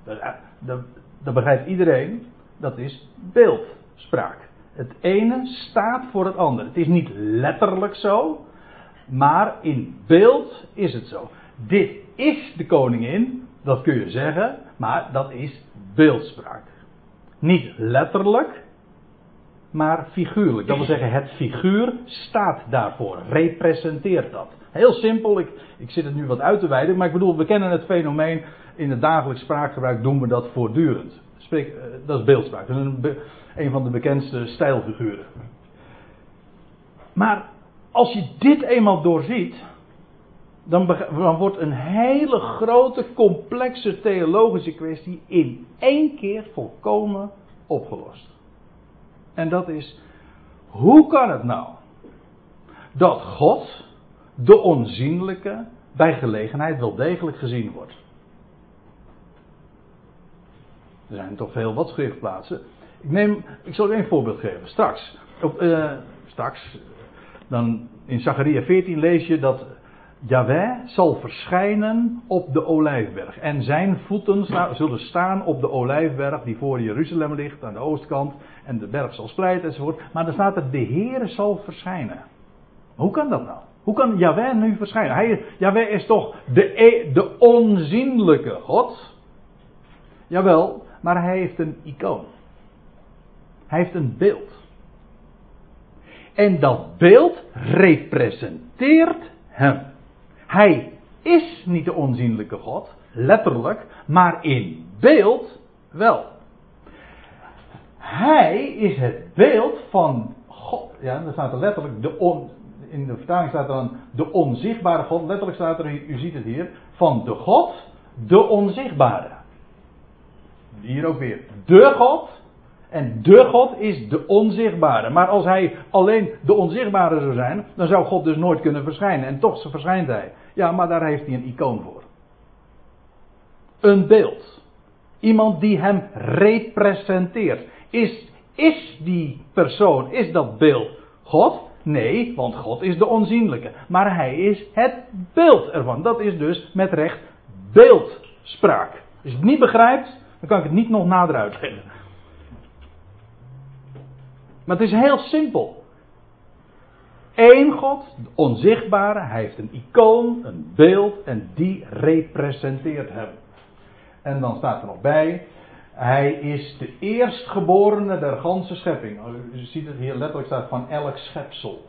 Dat, dat, dat begrijpt iedereen, dat is beeldspraak. Het ene staat voor het andere. Het is niet letterlijk zo, maar in beeld is het zo. Dit is de koningin, dat kun je zeggen, maar dat is beeldspraak. Niet letterlijk, maar figuurlijk. Dat wil zeggen, het figuur staat daarvoor, representeert dat. Heel simpel, ik, ik zit het nu wat uit te wijden, maar ik bedoel, we kennen het fenomeen in het dagelijks spraakgebruik, doen we dat voortdurend. Spreek, eh, dat is beeldspraak, dat is een, een van de bekendste stijlfiguren. Maar als je dit eenmaal doorziet, dan, dan, wordt een hele grote, complexe theologische kwestie in één keer volkomen opgelost. En dat is, hoe kan het nou dat God, de onzienlijke, bij gelegenheid wel degelijk gezien wordt? Er zijn toch veel wat schriftplaatsen. Ik, neem, ik zal u een voorbeeld geven. Straks, op, uh, straks, dan in Zachariah 14 lees je dat Yahweh zal verschijnen op de olijfberg. En zijn voeten zullen staan op de olijfberg die voor Jeruzalem ligt aan de oostkant. En de berg zal splijten enzovoort. Maar dan staat er de Heere zal verschijnen. Hoe kan dat nou? Hoe kan Yahweh nu verschijnen? Hij, is toch de, e- de onzienlijke God? Jawel, maar hij heeft een icoon. Hij heeft een beeld. En dat beeld representeert hem. Hij is niet de onzienlijke God, letterlijk, maar in beeld wel. Hij is het beeld van God. Ja, dan staat er letterlijk de on, in de vertaling staat er dan de onzichtbare God. Letterlijk staat er, u ziet het hier, van de God, de onzichtbare. Hier ook weer, de God. En de God is de onzichtbare. Maar als hij alleen de onzichtbare zou zijn, dan zou God dus nooit kunnen verschijnen. En toch verschijnt hij. Ja, maar daar heeft hij een icoon voor. Een beeld. Iemand die hem representeert. Is, is die persoon, is dat beeld God? Nee, want God is de onzienlijke. Maar hij is het beeld ervan. Dat is dus met recht beeldspraak. Als je het niet begrijpt, dan kan ik het niet nog nader uitleggen. Maar het is heel simpel. Eén God, onzichtbare, hij heeft een icoon, een beeld en die representeert hem. En dan staat er nog bij, hij is de eerstgeborene der ganse schepping. Oh, u ziet het hier letterlijk staat van elk schepsel.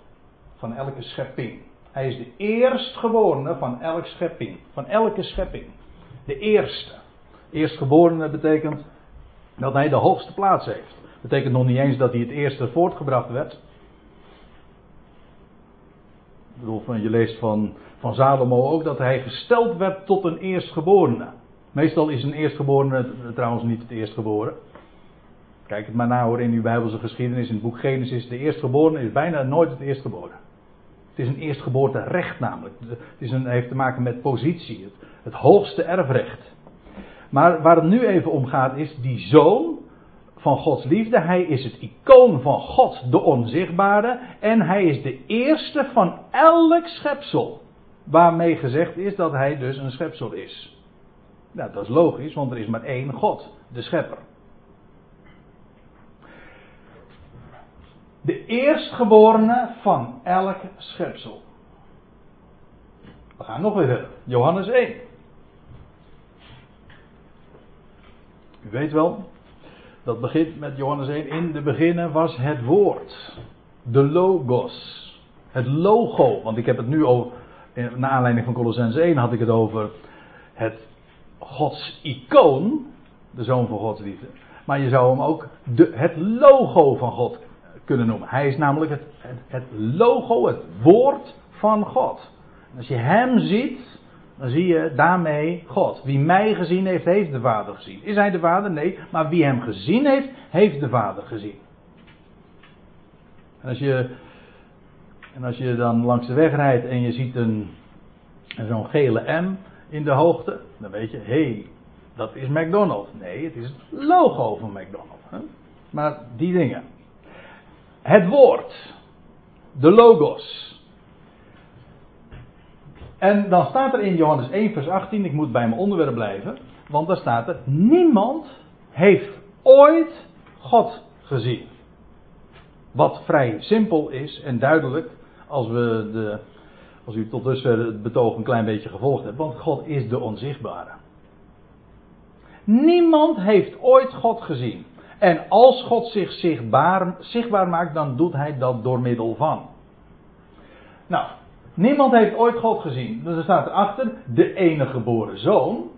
Van elke schepping. Hij is de eerstgeborene van elk schepping. Van elke schepping. De eerste. Eerstgeborene betekent dat hij de hoogste plaats heeft. Betekent nog niet eens dat hij het eerste voortgebracht werd. Bedoel, je leest van, van Salomo ook dat hij gesteld werd tot een eerstgeborene. Meestal is een eerstgeborene trouwens niet het eerstgeboren. Kijk het maar na hoor in uw Bijbelse geschiedenis. In het boek Genesis, de eerstgeborene is bijna nooit het eerstgeboren. Het is een eerstgeboorte recht namelijk. Het is een, heeft te maken met positie, het, het hoogste erfrecht. Maar waar het nu even om gaat is die zoon van Gods liefde. Hij is het icoon van God, de onzichtbare. En hij is de eerste van elk schepsel. Waarmee gezegd is dat hij dus een schepsel is. Nou, dat is logisch, want er is maar één God, de schepper. De eerstgeborene van elk schepsel. We gaan nog weer verder. Johannes 1. U weet wel, dat begint met Johannes 1. In de beginnen was het woord. De logos. Het logo. Want ik heb het nu over. Naar aanleiding van Colossens 1 had ik het over. Het Gods icoon. De zoon van Gods liefde. Maar je zou hem ook de, het logo van God kunnen noemen. Hij is namelijk het, het, het logo, het woord van God. Als je hem ziet, dan zie je daarmee God. Wie mij gezien heeft, heeft de Vader gezien. Is hij de Vader? Nee. Maar wie hem gezien heeft, heeft de Vader gezien. En als je, en als je dan langs de weg rijdt en je ziet een, zo'n gele M in de hoogte, dan weet je, hé, hey, dat is McDonald's. Nee, het is het logo van McDonald's. Hè? Maar die dingen. Het woord. De logos. En dan staat er in Johannes 1, vers 18, ik moet bij mijn onderwerp blijven, want daar staat er, niemand heeft ooit God gezien. Wat vrij simpel is en duidelijk, als, we de, als u tot dusver het betoog een klein beetje gevolgd hebt, want God is de onzichtbare. Niemand heeft ooit God gezien. En als God zich zichtbaar, zichtbaar maakt, dan doet hij dat door middel van. Nou, Niemand heeft ooit God gezien. Dus er staat erachter, de enige geboren zoon.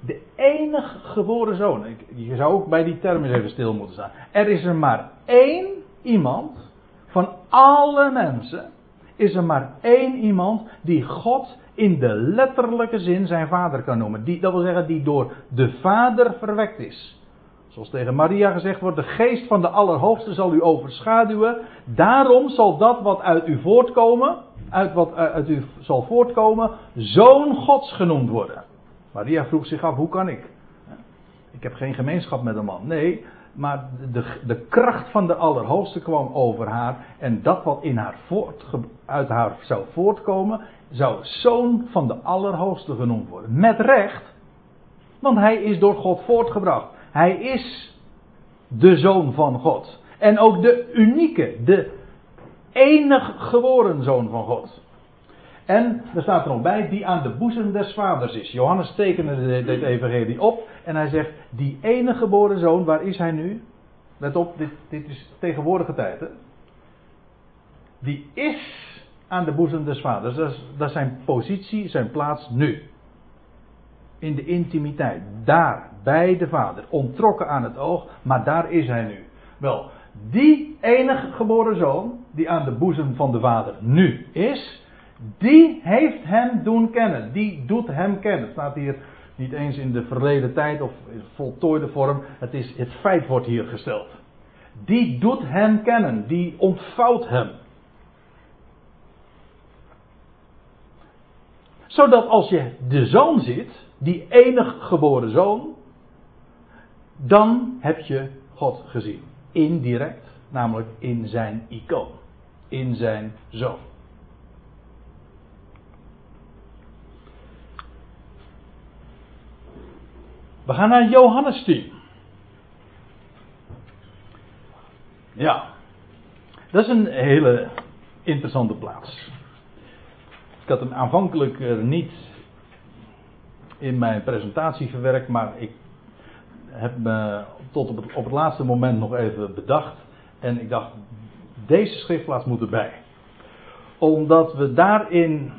De enige geboren zoon. Je zou ook bij die term eens even stil moeten staan. Er is er maar één iemand, van alle mensen, is er maar één iemand die God in de letterlijke zin zijn vader kan noemen. Die, dat wil zeggen, die door de vader verwekt is. Zoals tegen Maria gezegd wordt, de geest van de Allerhoogste zal u overschaduwen. Daarom zal dat wat uit u voortkomen, uit wat uit u zal voortkomen, zoon Gods genoemd worden. Maria vroeg zich af, hoe kan ik? Ik heb geen gemeenschap met een man. Nee, maar de, de kracht van de Allerhoogste kwam over haar. En dat wat in haar voort, uit haar zou voortkomen, zou zoon van de Allerhoogste genoemd worden. Met recht, want hij is door God voortgebracht. Hij is de zoon van God. En ook de unieke, de enig geboren zoon van God. En er staat er nog bij, die aan de boezem des vaders is. Johannes tekende dit evangelie op en hij zegt, die enige geboren zoon, waar is hij nu? Let op, dit, dit is tegenwoordige tijd. Hè? Die is aan de boezem des vaders. Dat is, dat is zijn positie, zijn plaats nu in de intimiteit. Daar, bij de Vader. Ontrokken aan het oog, maar daar is hij nu. Wel, die enige geboren zoon, die aan de boezem van de Vader nu is, die heeft hem doen kennen. Die doet hem kennen. Het staat hier niet eens in de verleden tijd of in voltooide vorm. Het, is, het feit wordt hier gesteld. Die doet hem kennen. Die ontvouwt hem. Zodat als je de zoon ziet, die enig geboren zoon, dan heb je God gezien. Indirect, namelijk in zijn icoon, in zijn zoon. We gaan naar Johannes 10. Ja, dat is een hele interessante plaats. Ik had hem aanvankelijk niet in mijn presentatie verwerkt, maar ik heb me tot op het, op het laatste moment nog even bedacht. En ik dacht, deze schriftplaats moet erbij. Omdat we daarin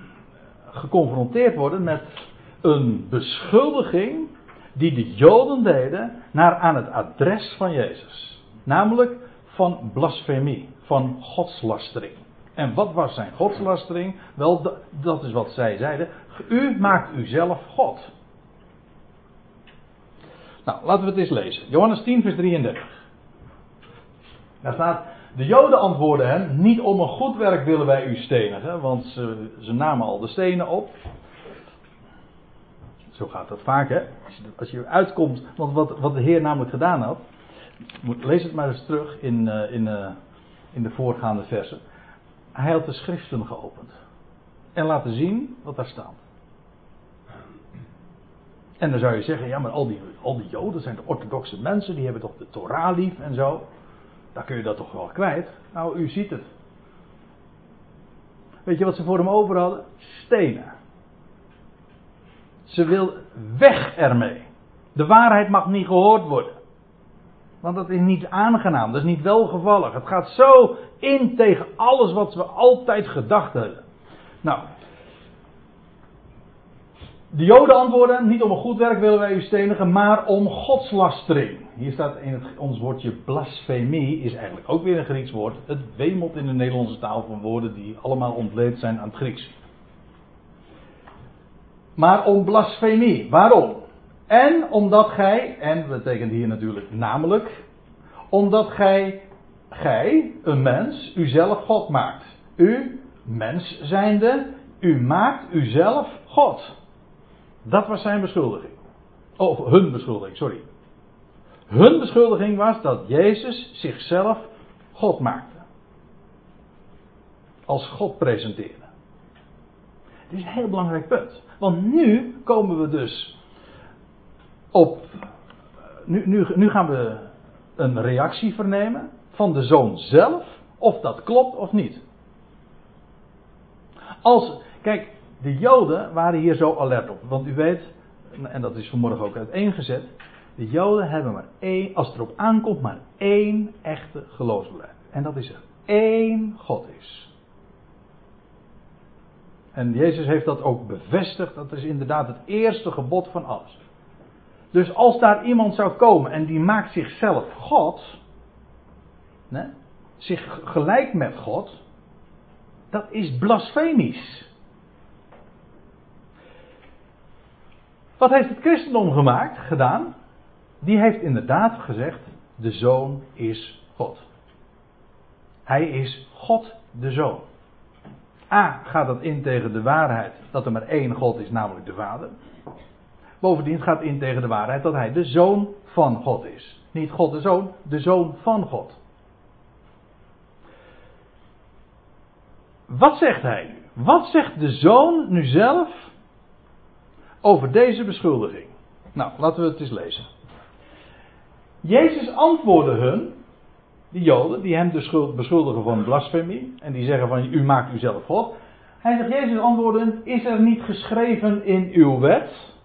geconfronteerd worden met een beschuldiging die de Joden deden naar aan het adres van Jezus. Namelijk van blasfemie, van godslastering. En wat was zijn godslastering? Wel, dat is wat zij zeiden. U maakt uzelf God. Nou, laten we het eens lezen. Johannes 10, vers 33. Daar staat. De Joden antwoorden hen: Niet om een goed werk willen wij u stenigen, want ze, ze namen al de stenen op. Zo gaat dat vaak, hè? Als je, als je uitkomt, want wat, wat de Heer namelijk gedaan had. Lees het maar eens terug in, uh, in, uh, in de voorgaande versen. Hij had de schriften geopend. En laten zien wat daar staat. En dan zou je zeggen, ja maar al die, al die joden zijn de orthodoxe mensen, die hebben toch de Torah lief en zo. Daar kun je dat toch wel kwijt. Nou, u ziet het. Weet je wat ze voor hem over hadden? Stenen. Ze wil weg ermee. De waarheid mag niet gehoord worden. Want dat is niet aangenaam, dat is niet welgevallig. Het gaat zo in tegen alles wat we altijd gedacht hebben. Nou, de Joden antwoorden: Niet om een goed werk willen wij u stenigen, maar om godslastering. hier staat in het, ons woordje blasfemie, is eigenlijk ook weer een Grieks woord. Het wemelt in de Nederlandse taal van woorden die allemaal ontleed zijn aan het Grieks. Maar om blasfemie. Waarom? En omdat gij, en dat betekent hier natuurlijk namelijk, omdat gij, gij, een mens, uzelf God maakt. U, mens zijnde, u maakt uzelf God. Dat was zijn beschuldiging. Of hun beschuldiging, sorry. Hun beschuldiging was dat Jezus zichzelf God maakte. Als God presenteerde. Dit is een heel belangrijk punt. Want nu komen we dus op. Nu, nu, nu gaan we een reactie vernemen van de zoon zelf. Of dat klopt of niet. Als, kijk, de Joden waren hier zo alert op. Want u weet, en dat is vanmorgen ook uiteengezet. De Joden hebben maar één, als het erop aankomt, maar één echte geloofsbeleid. En dat is er één God is. En Jezus heeft dat ook bevestigd. Dat is inderdaad het eerste gebod van alles. Dus als daar iemand zou komen en die maakt zichzelf God, zich gelijk met God, dat is blasfemisch. Wat heeft het christendom gemaakt, gedaan? Die heeft inderdaad gezegd: de zoon is God. Hij is God de zoon. A gaat dat in tegen de waarheid dat er maar één God is, namelijk de Vader. Bovendien gaat in tegen de waarheid dat hij de zoon van God is. Niet God de zoon, de zoon van God. Wat zegt hij nu? Wat zegt de zoon nu zelf over deze beschuldiging? Nou, laten we het eens lezen. Jezus antwoordde hun, die Joden, die hem dus beschuldigen van blasfemie. En die zeggen van u maakt uzelf God. Hij zegt, Jezus antwoordde, is er niet geschreven in uw wet?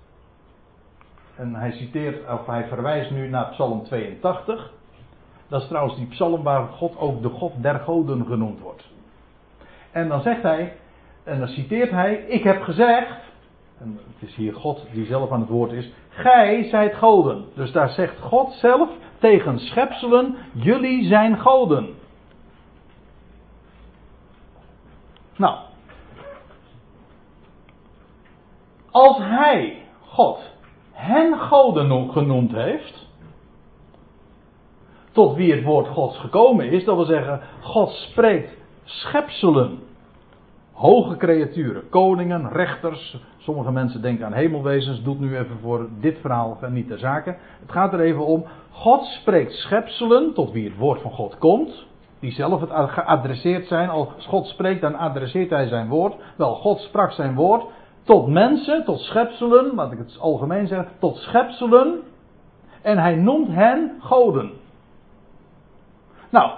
En hij citeert, of hij verwijst nu naar Psalm 82. Dat is trouwens die psalm waar God ook de God der goden genoemd wordt. En dan zegt hij, en dan citeert hij, ik heb gezegd, en het is hier God die zelf aan het woord is, gij zijt goden. Dus daar zegt God zelf tegen schepselen, jullie zijn goden. Nou, als hij, God, hen goden genoemd heeft, tot wie het woord Gods gekomen is, dat wil zeggen, God spreekt schepselen, hoge creaturen, koningen, rechters. Sommige mensen denken aan hemelwezens, doet nu even voor dit verhaal niet ter zake. Het gaat er even om, God spreekt schepselen, tot wie het woord van God komt, die zelf het geadresseerd zijn. Als God spreekt, dan adresseert hij zijn woord. Wel, God sprak zijn woord tot mensen, tot schepselen, laat ik het algemeen zeggen, tot schepselen. En hij noemt hen goden. Nou,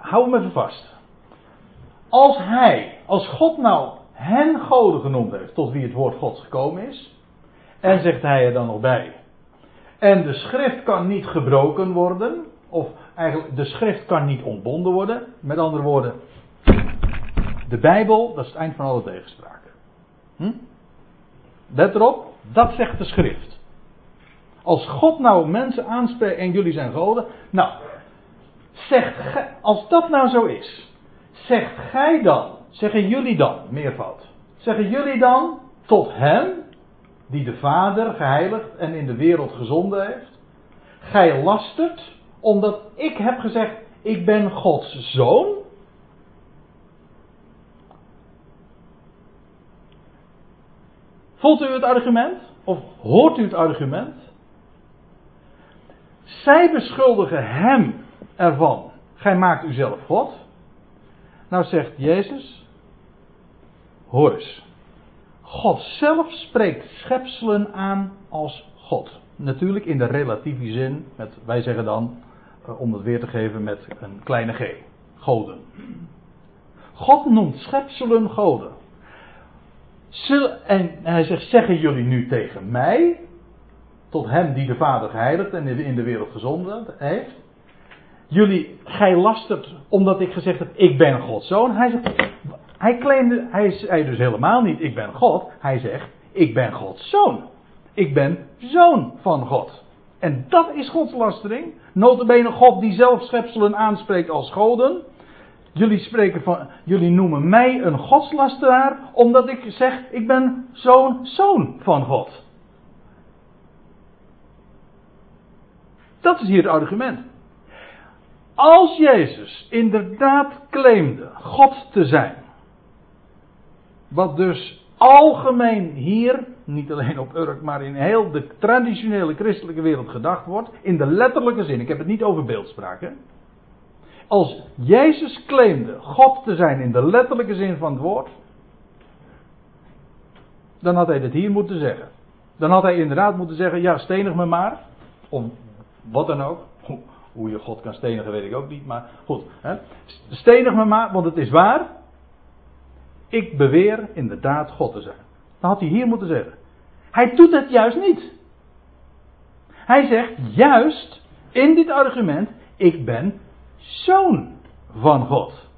hou hem even vast. Als hij, als God nou hen goden genoemd heeft, tot wie het woord Gods gekomen is, en zegt hij er dan nog bij. En de schrift kan niet gebroken worden, of eigenlijk de schrift kan niet ontbonden worden. Met andere woorden, de Bijbel, dat is het eind van alle tegenspraken. Hm? Let erop, dat zegt de schrift. Als God nou mensen aanspreekt en jullie zijn goden, nou, zegt, als dat nou zo is, zegt gij dan, zeggen jullie dan, meervoud, zeggen jullie dan tot hem, die de Vader geheiligd en in de wereld gezonden heeft, gij lastert, omdat ik heb gezegd, ik ben Gods zoon? Voelt u het argument? Of hoort u het argument? Zij beschuldigen hem ervan. Gij maakt uzelf God. Nou zegt Jezus, hoor eens. God zelf spreekt schepselen aan als God. Natuurlijk in de relatieve zin, met, wij zeggen dan, eh, om het weer te geven met een kleine g. Goden. God noemt schepselen goden. En hij zegt, zeggen jullie nu tegen mij, tot hem die de Vader geheiligd en in de wereld gezonden heeft, jullie, gij lastert omdat ik gezegd heb, ik ben Gods zoon. Hij zegt, hij claimde, hij zei dus helemaal niet, ik ben God. Hij zegt, ik ben Gods zoon. Ik ben zoon van God. En dat is godslastering. Notabene God die zelf schepselen aanspreekt als goden. Jullie, spreken van, jullie noemen mij een godslasteraar omdat ik zeg ik ben zo'n zoon van God. Dat is hier het argument. Als Jezus inderdaad claimde God te zijn, wat dus algemeen hier, niet alleen op Urk, maar in heel de traditionele christelijke wereld gedacht wordt, in de letterlijke zin, ik heb het niet over beeldspraak, hè? Als Jezus claimde God te zijn in de letterlijke zin van het woord, dan had hij dit hier moeten zeggen. Dan had hij inderdaad moeten zeggen: Ja, stenig me maar. Of wat dan ook. Hoe je God kan stenigen, weet ik ook niet. Maar goed, hè? stenig me maar, want het is waar. Ik beweer inderdaad God te zijn. Dan had hij hier moeten zeggen. Hij doet het juist niet. Hij zegt juist in dit argument: Ik ben zoon van God.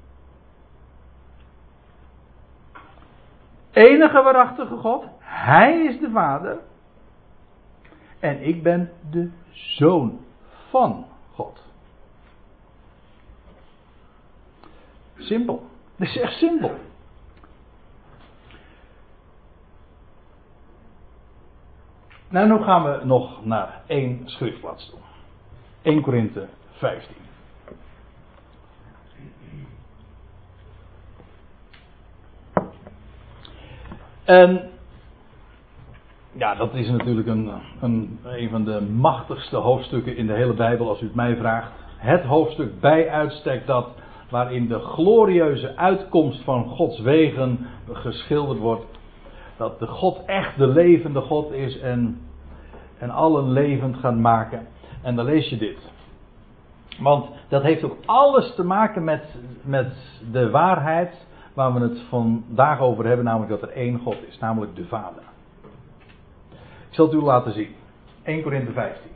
Enige waarachtige God, Hij is de Vader. En ik ben de zoon van God. Simpel. Dat is echt simpel. Nou, nu gaan we nog naar één schriftplaats toe. 1 Korinthe 15. En ja, dat is natuurlijk een, een, een van de machtigste hoofdstukken in de hele Bijbel, als u het mij vraagt. Het hoofdstuk bij uitstek dat waarin de glorieuze uitkomst van Gods wegen geschilderd wordt. Dat de God echt de levende God is en, en allen levend gaat maken. En dan lees je dit. Want dat heeft ook alles te maken met, met de waarheid waar we het vandaag over hebben, namelijk dat er één God is, namelijk de Vader. Ik zal het u laten zien. 1 Korinthe 15.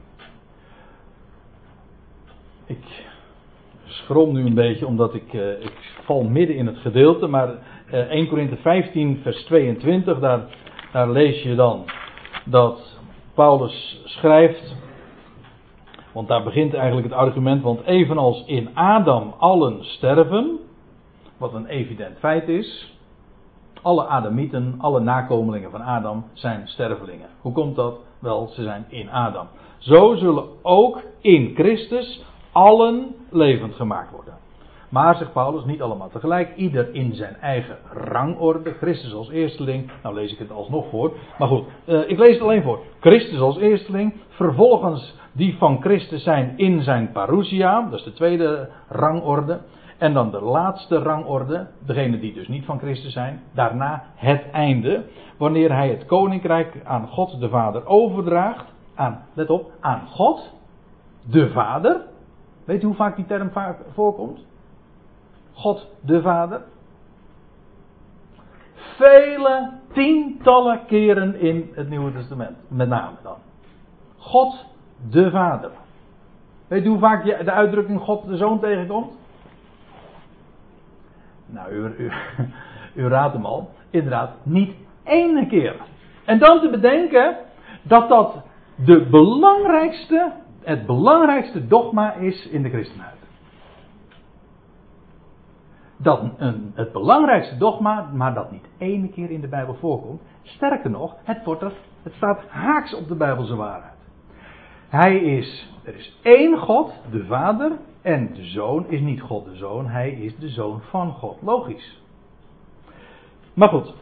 Ik schrom nu een beetje omdat ik, uh, ik val midden in het gedeelte, maar uh, 1 Korinthe 15 vers 22, daar, daar lees je dan dat Paulus schrijft, want daar begint eigenlijk het argument, want evenals in Adam allen sterven, wat een evident feit is. Alle Adamieten, alle nakomelingen van Adam zijn stervelingen. Hoe komt dat? Wel, ze zijn in Adam. Zo zullen ook in Christus allen levend gemaakt worden. Maar, zegt Paulus, niet allemaal tegelijk. Ieder in zijn eigen rangorde. Christus als eersteling. Nou lees ik het alsnog voor. Maar goed, uh, ik lees het alleen voor. Christus als eersteling. Vervolgens die van Christus zijn in zijn parousia. Dat is de tweede rangorde. En dan de laatste rangorde, degene die dus niet van Christus zijn. Daarna het einde, wanneer hij het koninkrijk aan God de Vader overdraagt. Aan, let op, aan God de Vader. Weet u hoe vaak die term voorkomt? God de Vader. Vele tientallen keren in het Nieuwe Testament, met name dan. God de Vader. Weet u hoe vaak de uitdrukking God de Zoon tegenkomt? Nou, u, u, u raadt hem al. Inderdaad, niet één keer. En dan te bedenken dat dat de belangrijkste, het belangrijkste dogma is in de christenheid. Dat een, het belangrijkste dogma, maar dat niet één keer in de Bijbel voorkomt. Sterker nog, het, wordt er, het staat haaks op de Bijbelse waarheid. Hij is, er is één God, de Vader, en de zoon is niet God de zoon, hij is de zoon van God. Logisch. Maar goed.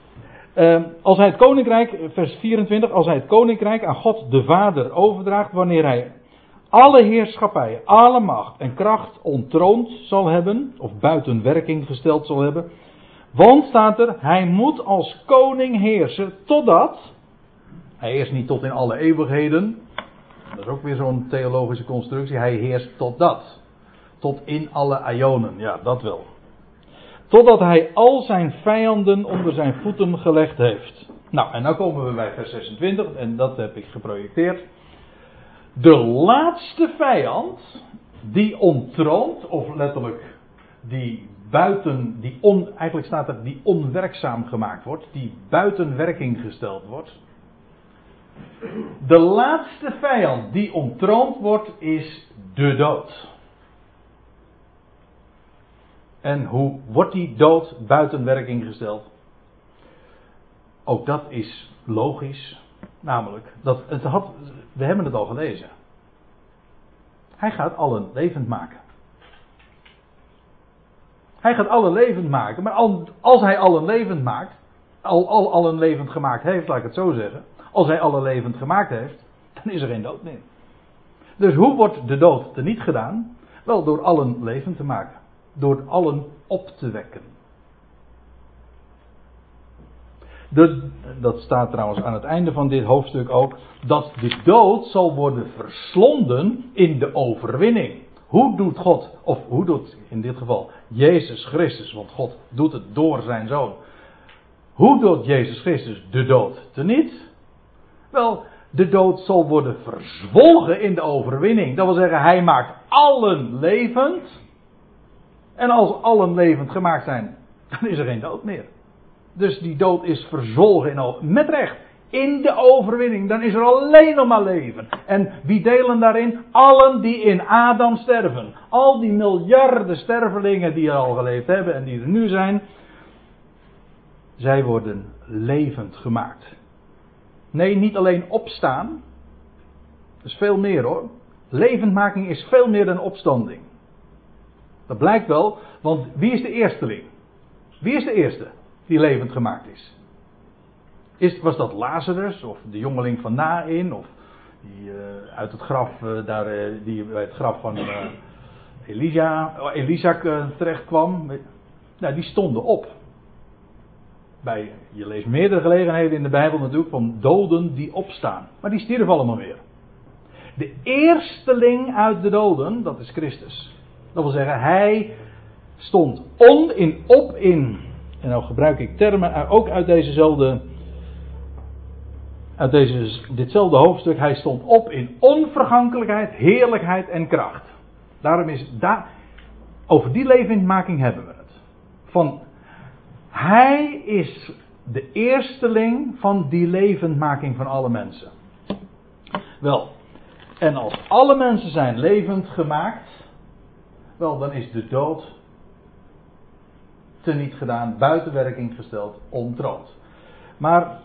Uh, als hij het koninkrijk, vers 24, als hij het koninkrijk aan God de Vader overdraagt, wanneer hij alle heerschappij, alle macht en kracht ontroond zal hebben, of buiten werking gesteld zal hebben. Want staat er, hij moet als koning heersen totdat, hij heerst niet tot in alle eeuwigheden, dat is ook weer zo'n theologische constructie, hij heerst totdat. Tot in alle ionen, ja, dat wel. Totdat hij al zijn vijanden onder zijn voeten gelegd heeft. Nou, en dan komen we bij vers 26, en dat heb ik geprojecteerd. De laatste vijand, die ontroont, of letterlijk die buiten, die on, eigenlijk staat er, die onwerkzaam gemaakt wordt, die buiten werking gesteld wordt. De laatste vijand die ontroond wordt is de dood. En hoe wordt die dood buiten werking gesteld? Ook dat is logisch. Namelijk, dat het had, we hebben het al gelezen. Hij gaat allen levend maken. Hij gaat allen levend maken. Maar als hij allen levend maakt, al, al allen levend gemaakt heeft, laat ik het zo zeggen. Als hij allen levend gemaakt heeft, dan is er geen dood meer. Dus hoe wordt de dood er niet gedaan? Wel door allen levend te maken. Door allen op te wekken. De, dat staat trouwens aan het einde van dit hoofdstuk ook. Dat de dood zal worden verslonden in de overwinning. Hoe doet God, of hoe doet in dit geval Jezus Christus, want God doet het door zijn zoon. Hoe doet Jezus Christus de dood teniet? Wel, de dood zal worden verzwolgen in de overwinning. Dat wil zeggen, hij maakt allen levend. En als allen levend gemaakt zijn, dan is er geen dood meer. Dus die dood is verzwolgen in met recht. In de overwinning, dan is er alleen nog maar leven. En wie delen daarin? Allen die in Adam sterven. Al die miljarden stervelingen die er al geleefd hebben en die er nu zijn. Zij worden levend gemaakt. Nee, niet alleen opstaan. Dat is veel meer hoor. Levendmaking is veel meer dan opstanding. Dat blijkt wel, want wie is de eersteling? Wie is de eerste die levend gemaakt is? is was dat Lazarus of de jongeling van Nain of die uh, uit het graf, uh, daar, uh, die bij het graf van Elisa, Elisa terecht kwam? Nou, die stonden op. Bij, je leest meerdere gelegenheden in de Bijbel natuurlijk van doden die opstaan. Maar die stierven allemaal weer. De eersteling uit de doden, dat is Christus. Dat wil zeggen, hij stond on in, op in. En nou gebruik ik termen ook uit dezezelfde. Uit deze, ditzelfde hoofdstuk. Hij stond op in onvergankelijkheid, heerlijkheid en kracht. Daarom is daar. Over die levendmaking hebben we het. Van hij is de eersteling van die levendmaking van alle mensen. Wel, en als alle mensen zijn levend gemaakt, wel dan is de dood teniet gedaan, buiten werking gesteld, ontroond. Maar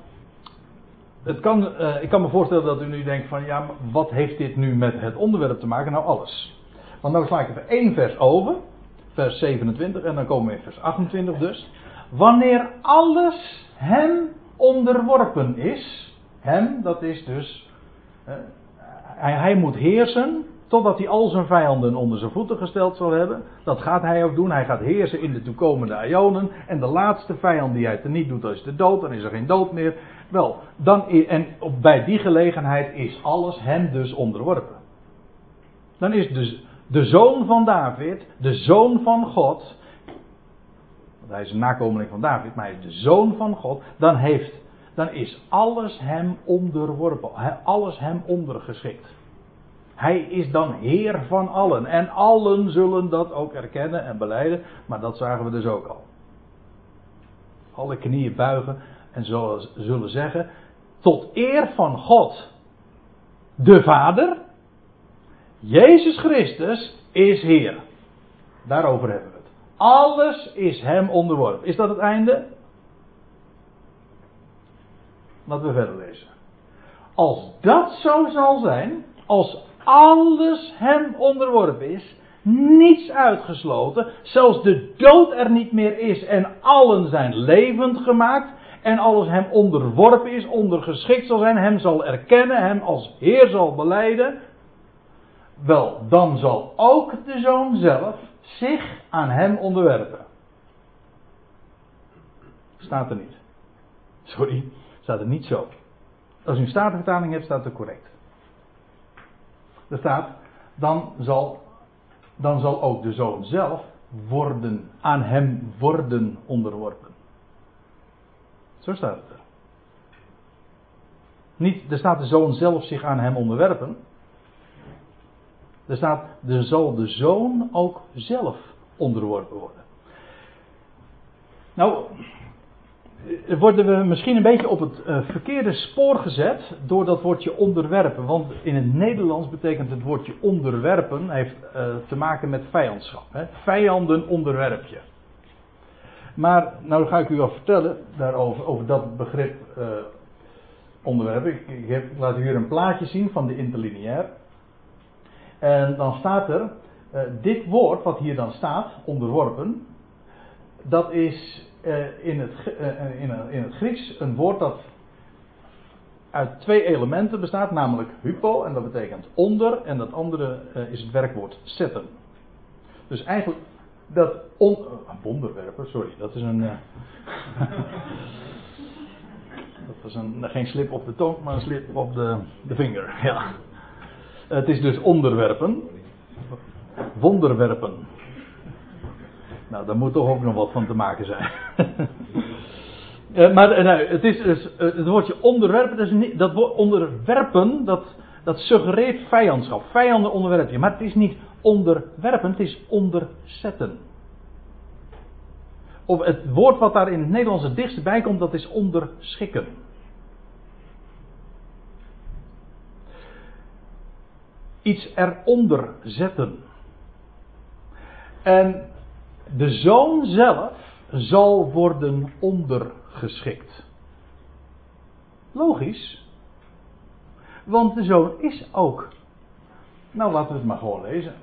het kan, uh, ik kan me voorstellen dat u nu denkt van ja, wat heeft dit nu met het onderwerp te maken? Nou alles. Want dan sla ik even één vers over, vers 27 en dan komen we in vers 28 dus. Wanneer alles hem onderworpen is, hem, dat is dus, hij, hij moet heersen totdat hij al zijn vijanden onder zijn voeten gesteld zal hebben. Dat gaat hij ook doen. Hij gaat heersen in de toekomende ionen. En de laatste vijand die hij niet doet, dat is de dood. Dan is er geen dood meer. Wel, dan, en bij die gelegenheid is alles hem dus onderworpen. Dan is dus de zoon van David, de zoon van God, hij is een nakomeling van David, maar hij is de zoon van God, dan, heeft, dan is alles hem onderworpen, alles hem ondergeschikt. Hij is dan Heer van allen. En allen zullen dat ook erkennen en beleiden. Maar dat zagen we dus ook al. Alle knieën buigen en zullen zeggen: Tot eer van God, de Vader, Jezus Christus is Heer. Daarover hebben we. Alles is hem onderworpen. Is dat het einde? Laten we verder lezen. Als dat zo zal zijn, als alles hem onderworpen is, niets uitgesloten, zelfs de dood er niet meer is en allen zijn levend gemaakt en alles hem onderworpen is, ondergeschikt zal zijn, hem zal erkennen, hem als Heer zal beleiden, wel, dan zal ook de zoon zelf zich aan hem onderwerpen. Staat er niet. Sorry, staat er niet zo. Als u een statenvertaling hebt, staat het correct. Er staat, dan zal, dan zal ook de zoon zelf worden, aan hem worden onderworpen. Zo staat het er. Niet, er staat de zoon zelf zich aan hem onderwerpen. Er staat, er zal de zoon ook zelf onderworpen worden. Nou, worden we misschien een beetje op het uh, verkeerde spoor gezet door dat woordje onderwerpen. Want in het Nederlands betekent het woordje onderwerpen heeft uh, te maken met vijandschap. Hè? Vijanden onderwerp je. Maar nou ga ik u wel vertellen daarover, over dat begrip uh, onderwerp. Ik, heb, ik laat u hier een plaatje zien van de interlineair. En dan staat er, dit woord wat hier dan staat, onderworpen, dat is in, het, uh, in, in, het Grieks een woord dat uit twee elementen bestaat, namelijk hypo, en dat betekent onder, en dat andere is het werkwoord zetten. Dus eigenlijk dat on, wonderwerpen, sorry, dat is een. dat is een, geen slip op de tong, maar een slip op de, de vinger. Ja. Het is dus onderwerpen. Wonderwerpen. Nou, daar moet toch ook nog wat van te maken zijn. uh, maar uh, het is dus, uh, het woordje onderwerpen, dat, is niet, dat woord onderwerpen, dat, dat suggereert vijandschap. Vijanden onderwerp je. Maar het is niet onderwerpen, het is onderzetten. Of het woord wat daar in het Nederlands het dichtst bij komt, dat is onderschikken. Iets eronder zetten. En de zoon zelf zal worden ondergeschikt. Logisch. Want de zoon is ook. Nou, laten we het maar gewoon lezen.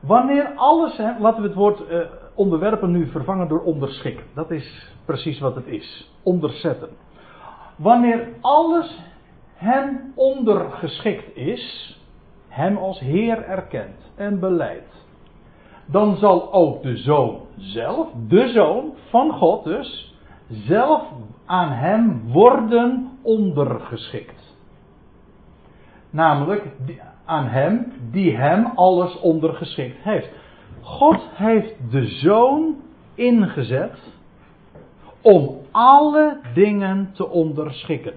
Wanneer alles, laten we het woord eh, onderwerpen nu vervangen door onderschikken. Dat is precies wat het is. Onderzetten. Wanneer alles hem ondergeschikt is, hem als Heer erkent en beleidt dan zal ook de zoon zelf, de zoon van God dus, zelf aan hem worden ondergeschikt. Namelijk aan hem die hem alles ondergeschikt heeft. God heeft de zoon ingezet om alle dingen te onderschikken.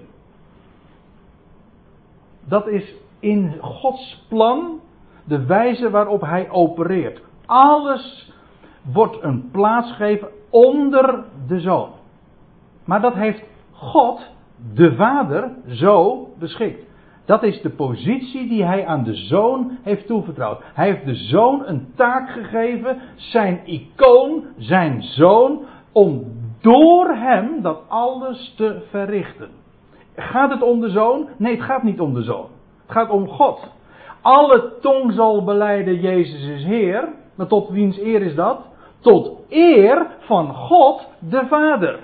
Dat is in Gods plan de wijze waarop hij opereert. Alles wordt een plaats gegeven onder de zoon. Maar dat heeft God, de Vader, zo beschikt. Dat is de positie die hij aan de zoon heeft toevertrouwd. Hij heeft de zoon een taak gegeven, zijn icoon, zijn zoon, om door hem dat alles te verrichten. Gaat het om de zoon? Nee, het gaat niet om de zoon. Het gaat om God. Alle tong zal beleiden Jezus is Heer. Maar tot wiens eer is dat? Tot eer van God de Vader.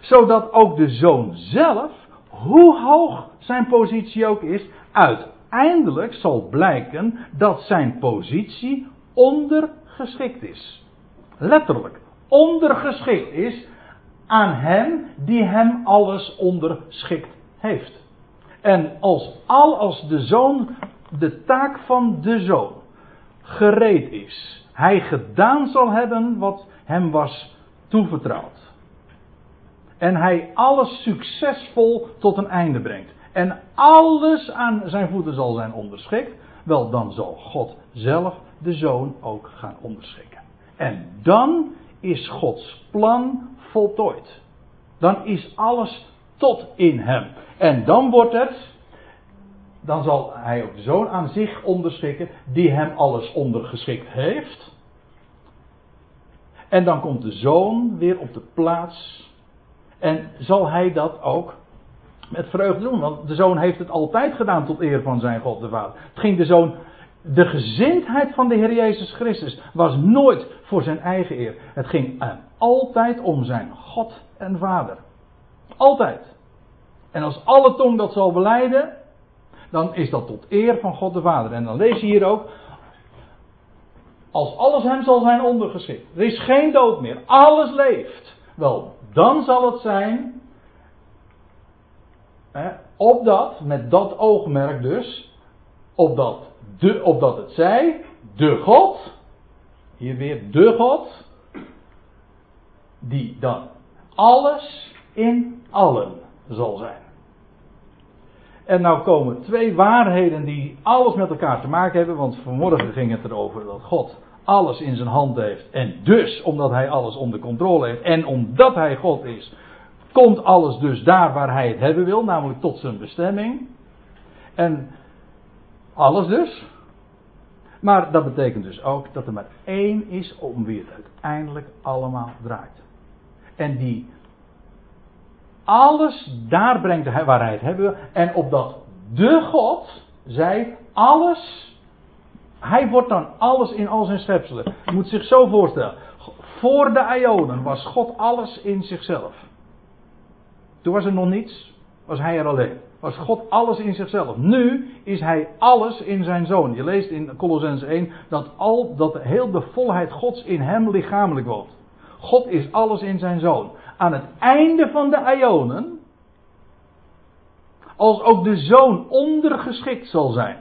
Zodat ook de zoon zelf, hoe hoog zijn positie ook is, uiteindelijk zal blijken dat zijn positie ondergeschikt is. Letterlijk, ondergeschikt is aan hem die hem alles onderschikt heeft. En als al als de zoon de taak van de zoon gereed is, hij gedaan zal hebben wat hem was toevertrouwd. En hij alles succesvol tot een einde brengt. En alles aan zijn voeten zal zijn onderschikt. Wel, dan zal God zelf de zoon ook gaan onderschikken. En dan is Gods plan voltooid. Dan is alles tot in hem. En dan wordt het, dan zal hij ook de zoon aan zich onderschikken, die hem alles ondergeschikt heeft. En dan komt de zoon weer op de plaats. En zal hij dat ook met vreugde doen. Want de zoon heeft het altijd gedaan tot eer van zijn God de Vader. Het ging de zoon. De gezindheid van de Heer Jezus Christus was nooit voor zijn eigen eer. Het ging hem altijd om zijn God en Vader. Altijd. En als alle tong dat zal beleiden, dan is dat tot eer van God de Vader. En dan lees je hier ook, als alles hem zal zijn ondergeschikt. Er is geen dood meer, alles leeft. Wel, dan zal het zijn, hè, opdat, met dat oogmerk dus, opdat, de, opdat het zij, de God, hier weer de God, die dan alles in allen zal zijn. En nou komen twee waarheden die alles met elkaar te maken hebben, want vanmorgen ging het erover dat God alles in zijn hand heeft. En dus, omdat hij alles onder controle heeft. En omdat hij God is. Komt alles dus daar waar hij het hebben wil. Namelijk tot zijn bestemming. En alles dus. Maar dat betekent dus ook dat er maar één is om wie het uiteindelijk allemaal draait. En die alles daar brengt hij het hebben. En opdat de God, zij alles. Hij wordt dan alles in al zijn schepselen. Je moet zich zo voorstellen. Voor de Ionen was God alles in zichzelf. Toen was er nog niets, was hij er alleen. Was God alles in zichzelf. Nu is hij alles in zijn zoon. Je leest in Colossens 1 dat, al, dat heel de volheid Gods in hem lichamelijk woont. God is alles in zijn zoon. Aan het einde van de Ionen, als ook de zoon ondergeschikt zal zijn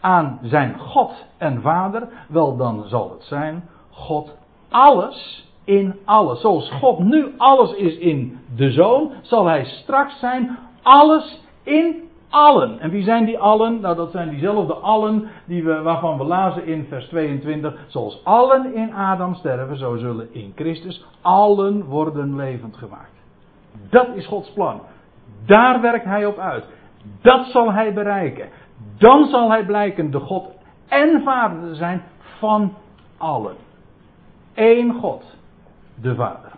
aan zijn God en Vader, wel dan zal het zijn God alles in alles. Zoals God nu alles is in de zoon, zal hij straks zijn alles in allen. En wie zijn die allen? Nou, dat zijn diezelfde allen die we, waarvan we lazen in vers 22. Zoals allen in Adam sterven, zo zullen in Christus allen worden levend gemaakt. Dat is Gods plan. Daar werkt hij op uit. Dat zal hij bereiken. Dan zal hij blijken de God en Vader te zijn van allen. Eén God, de Vader.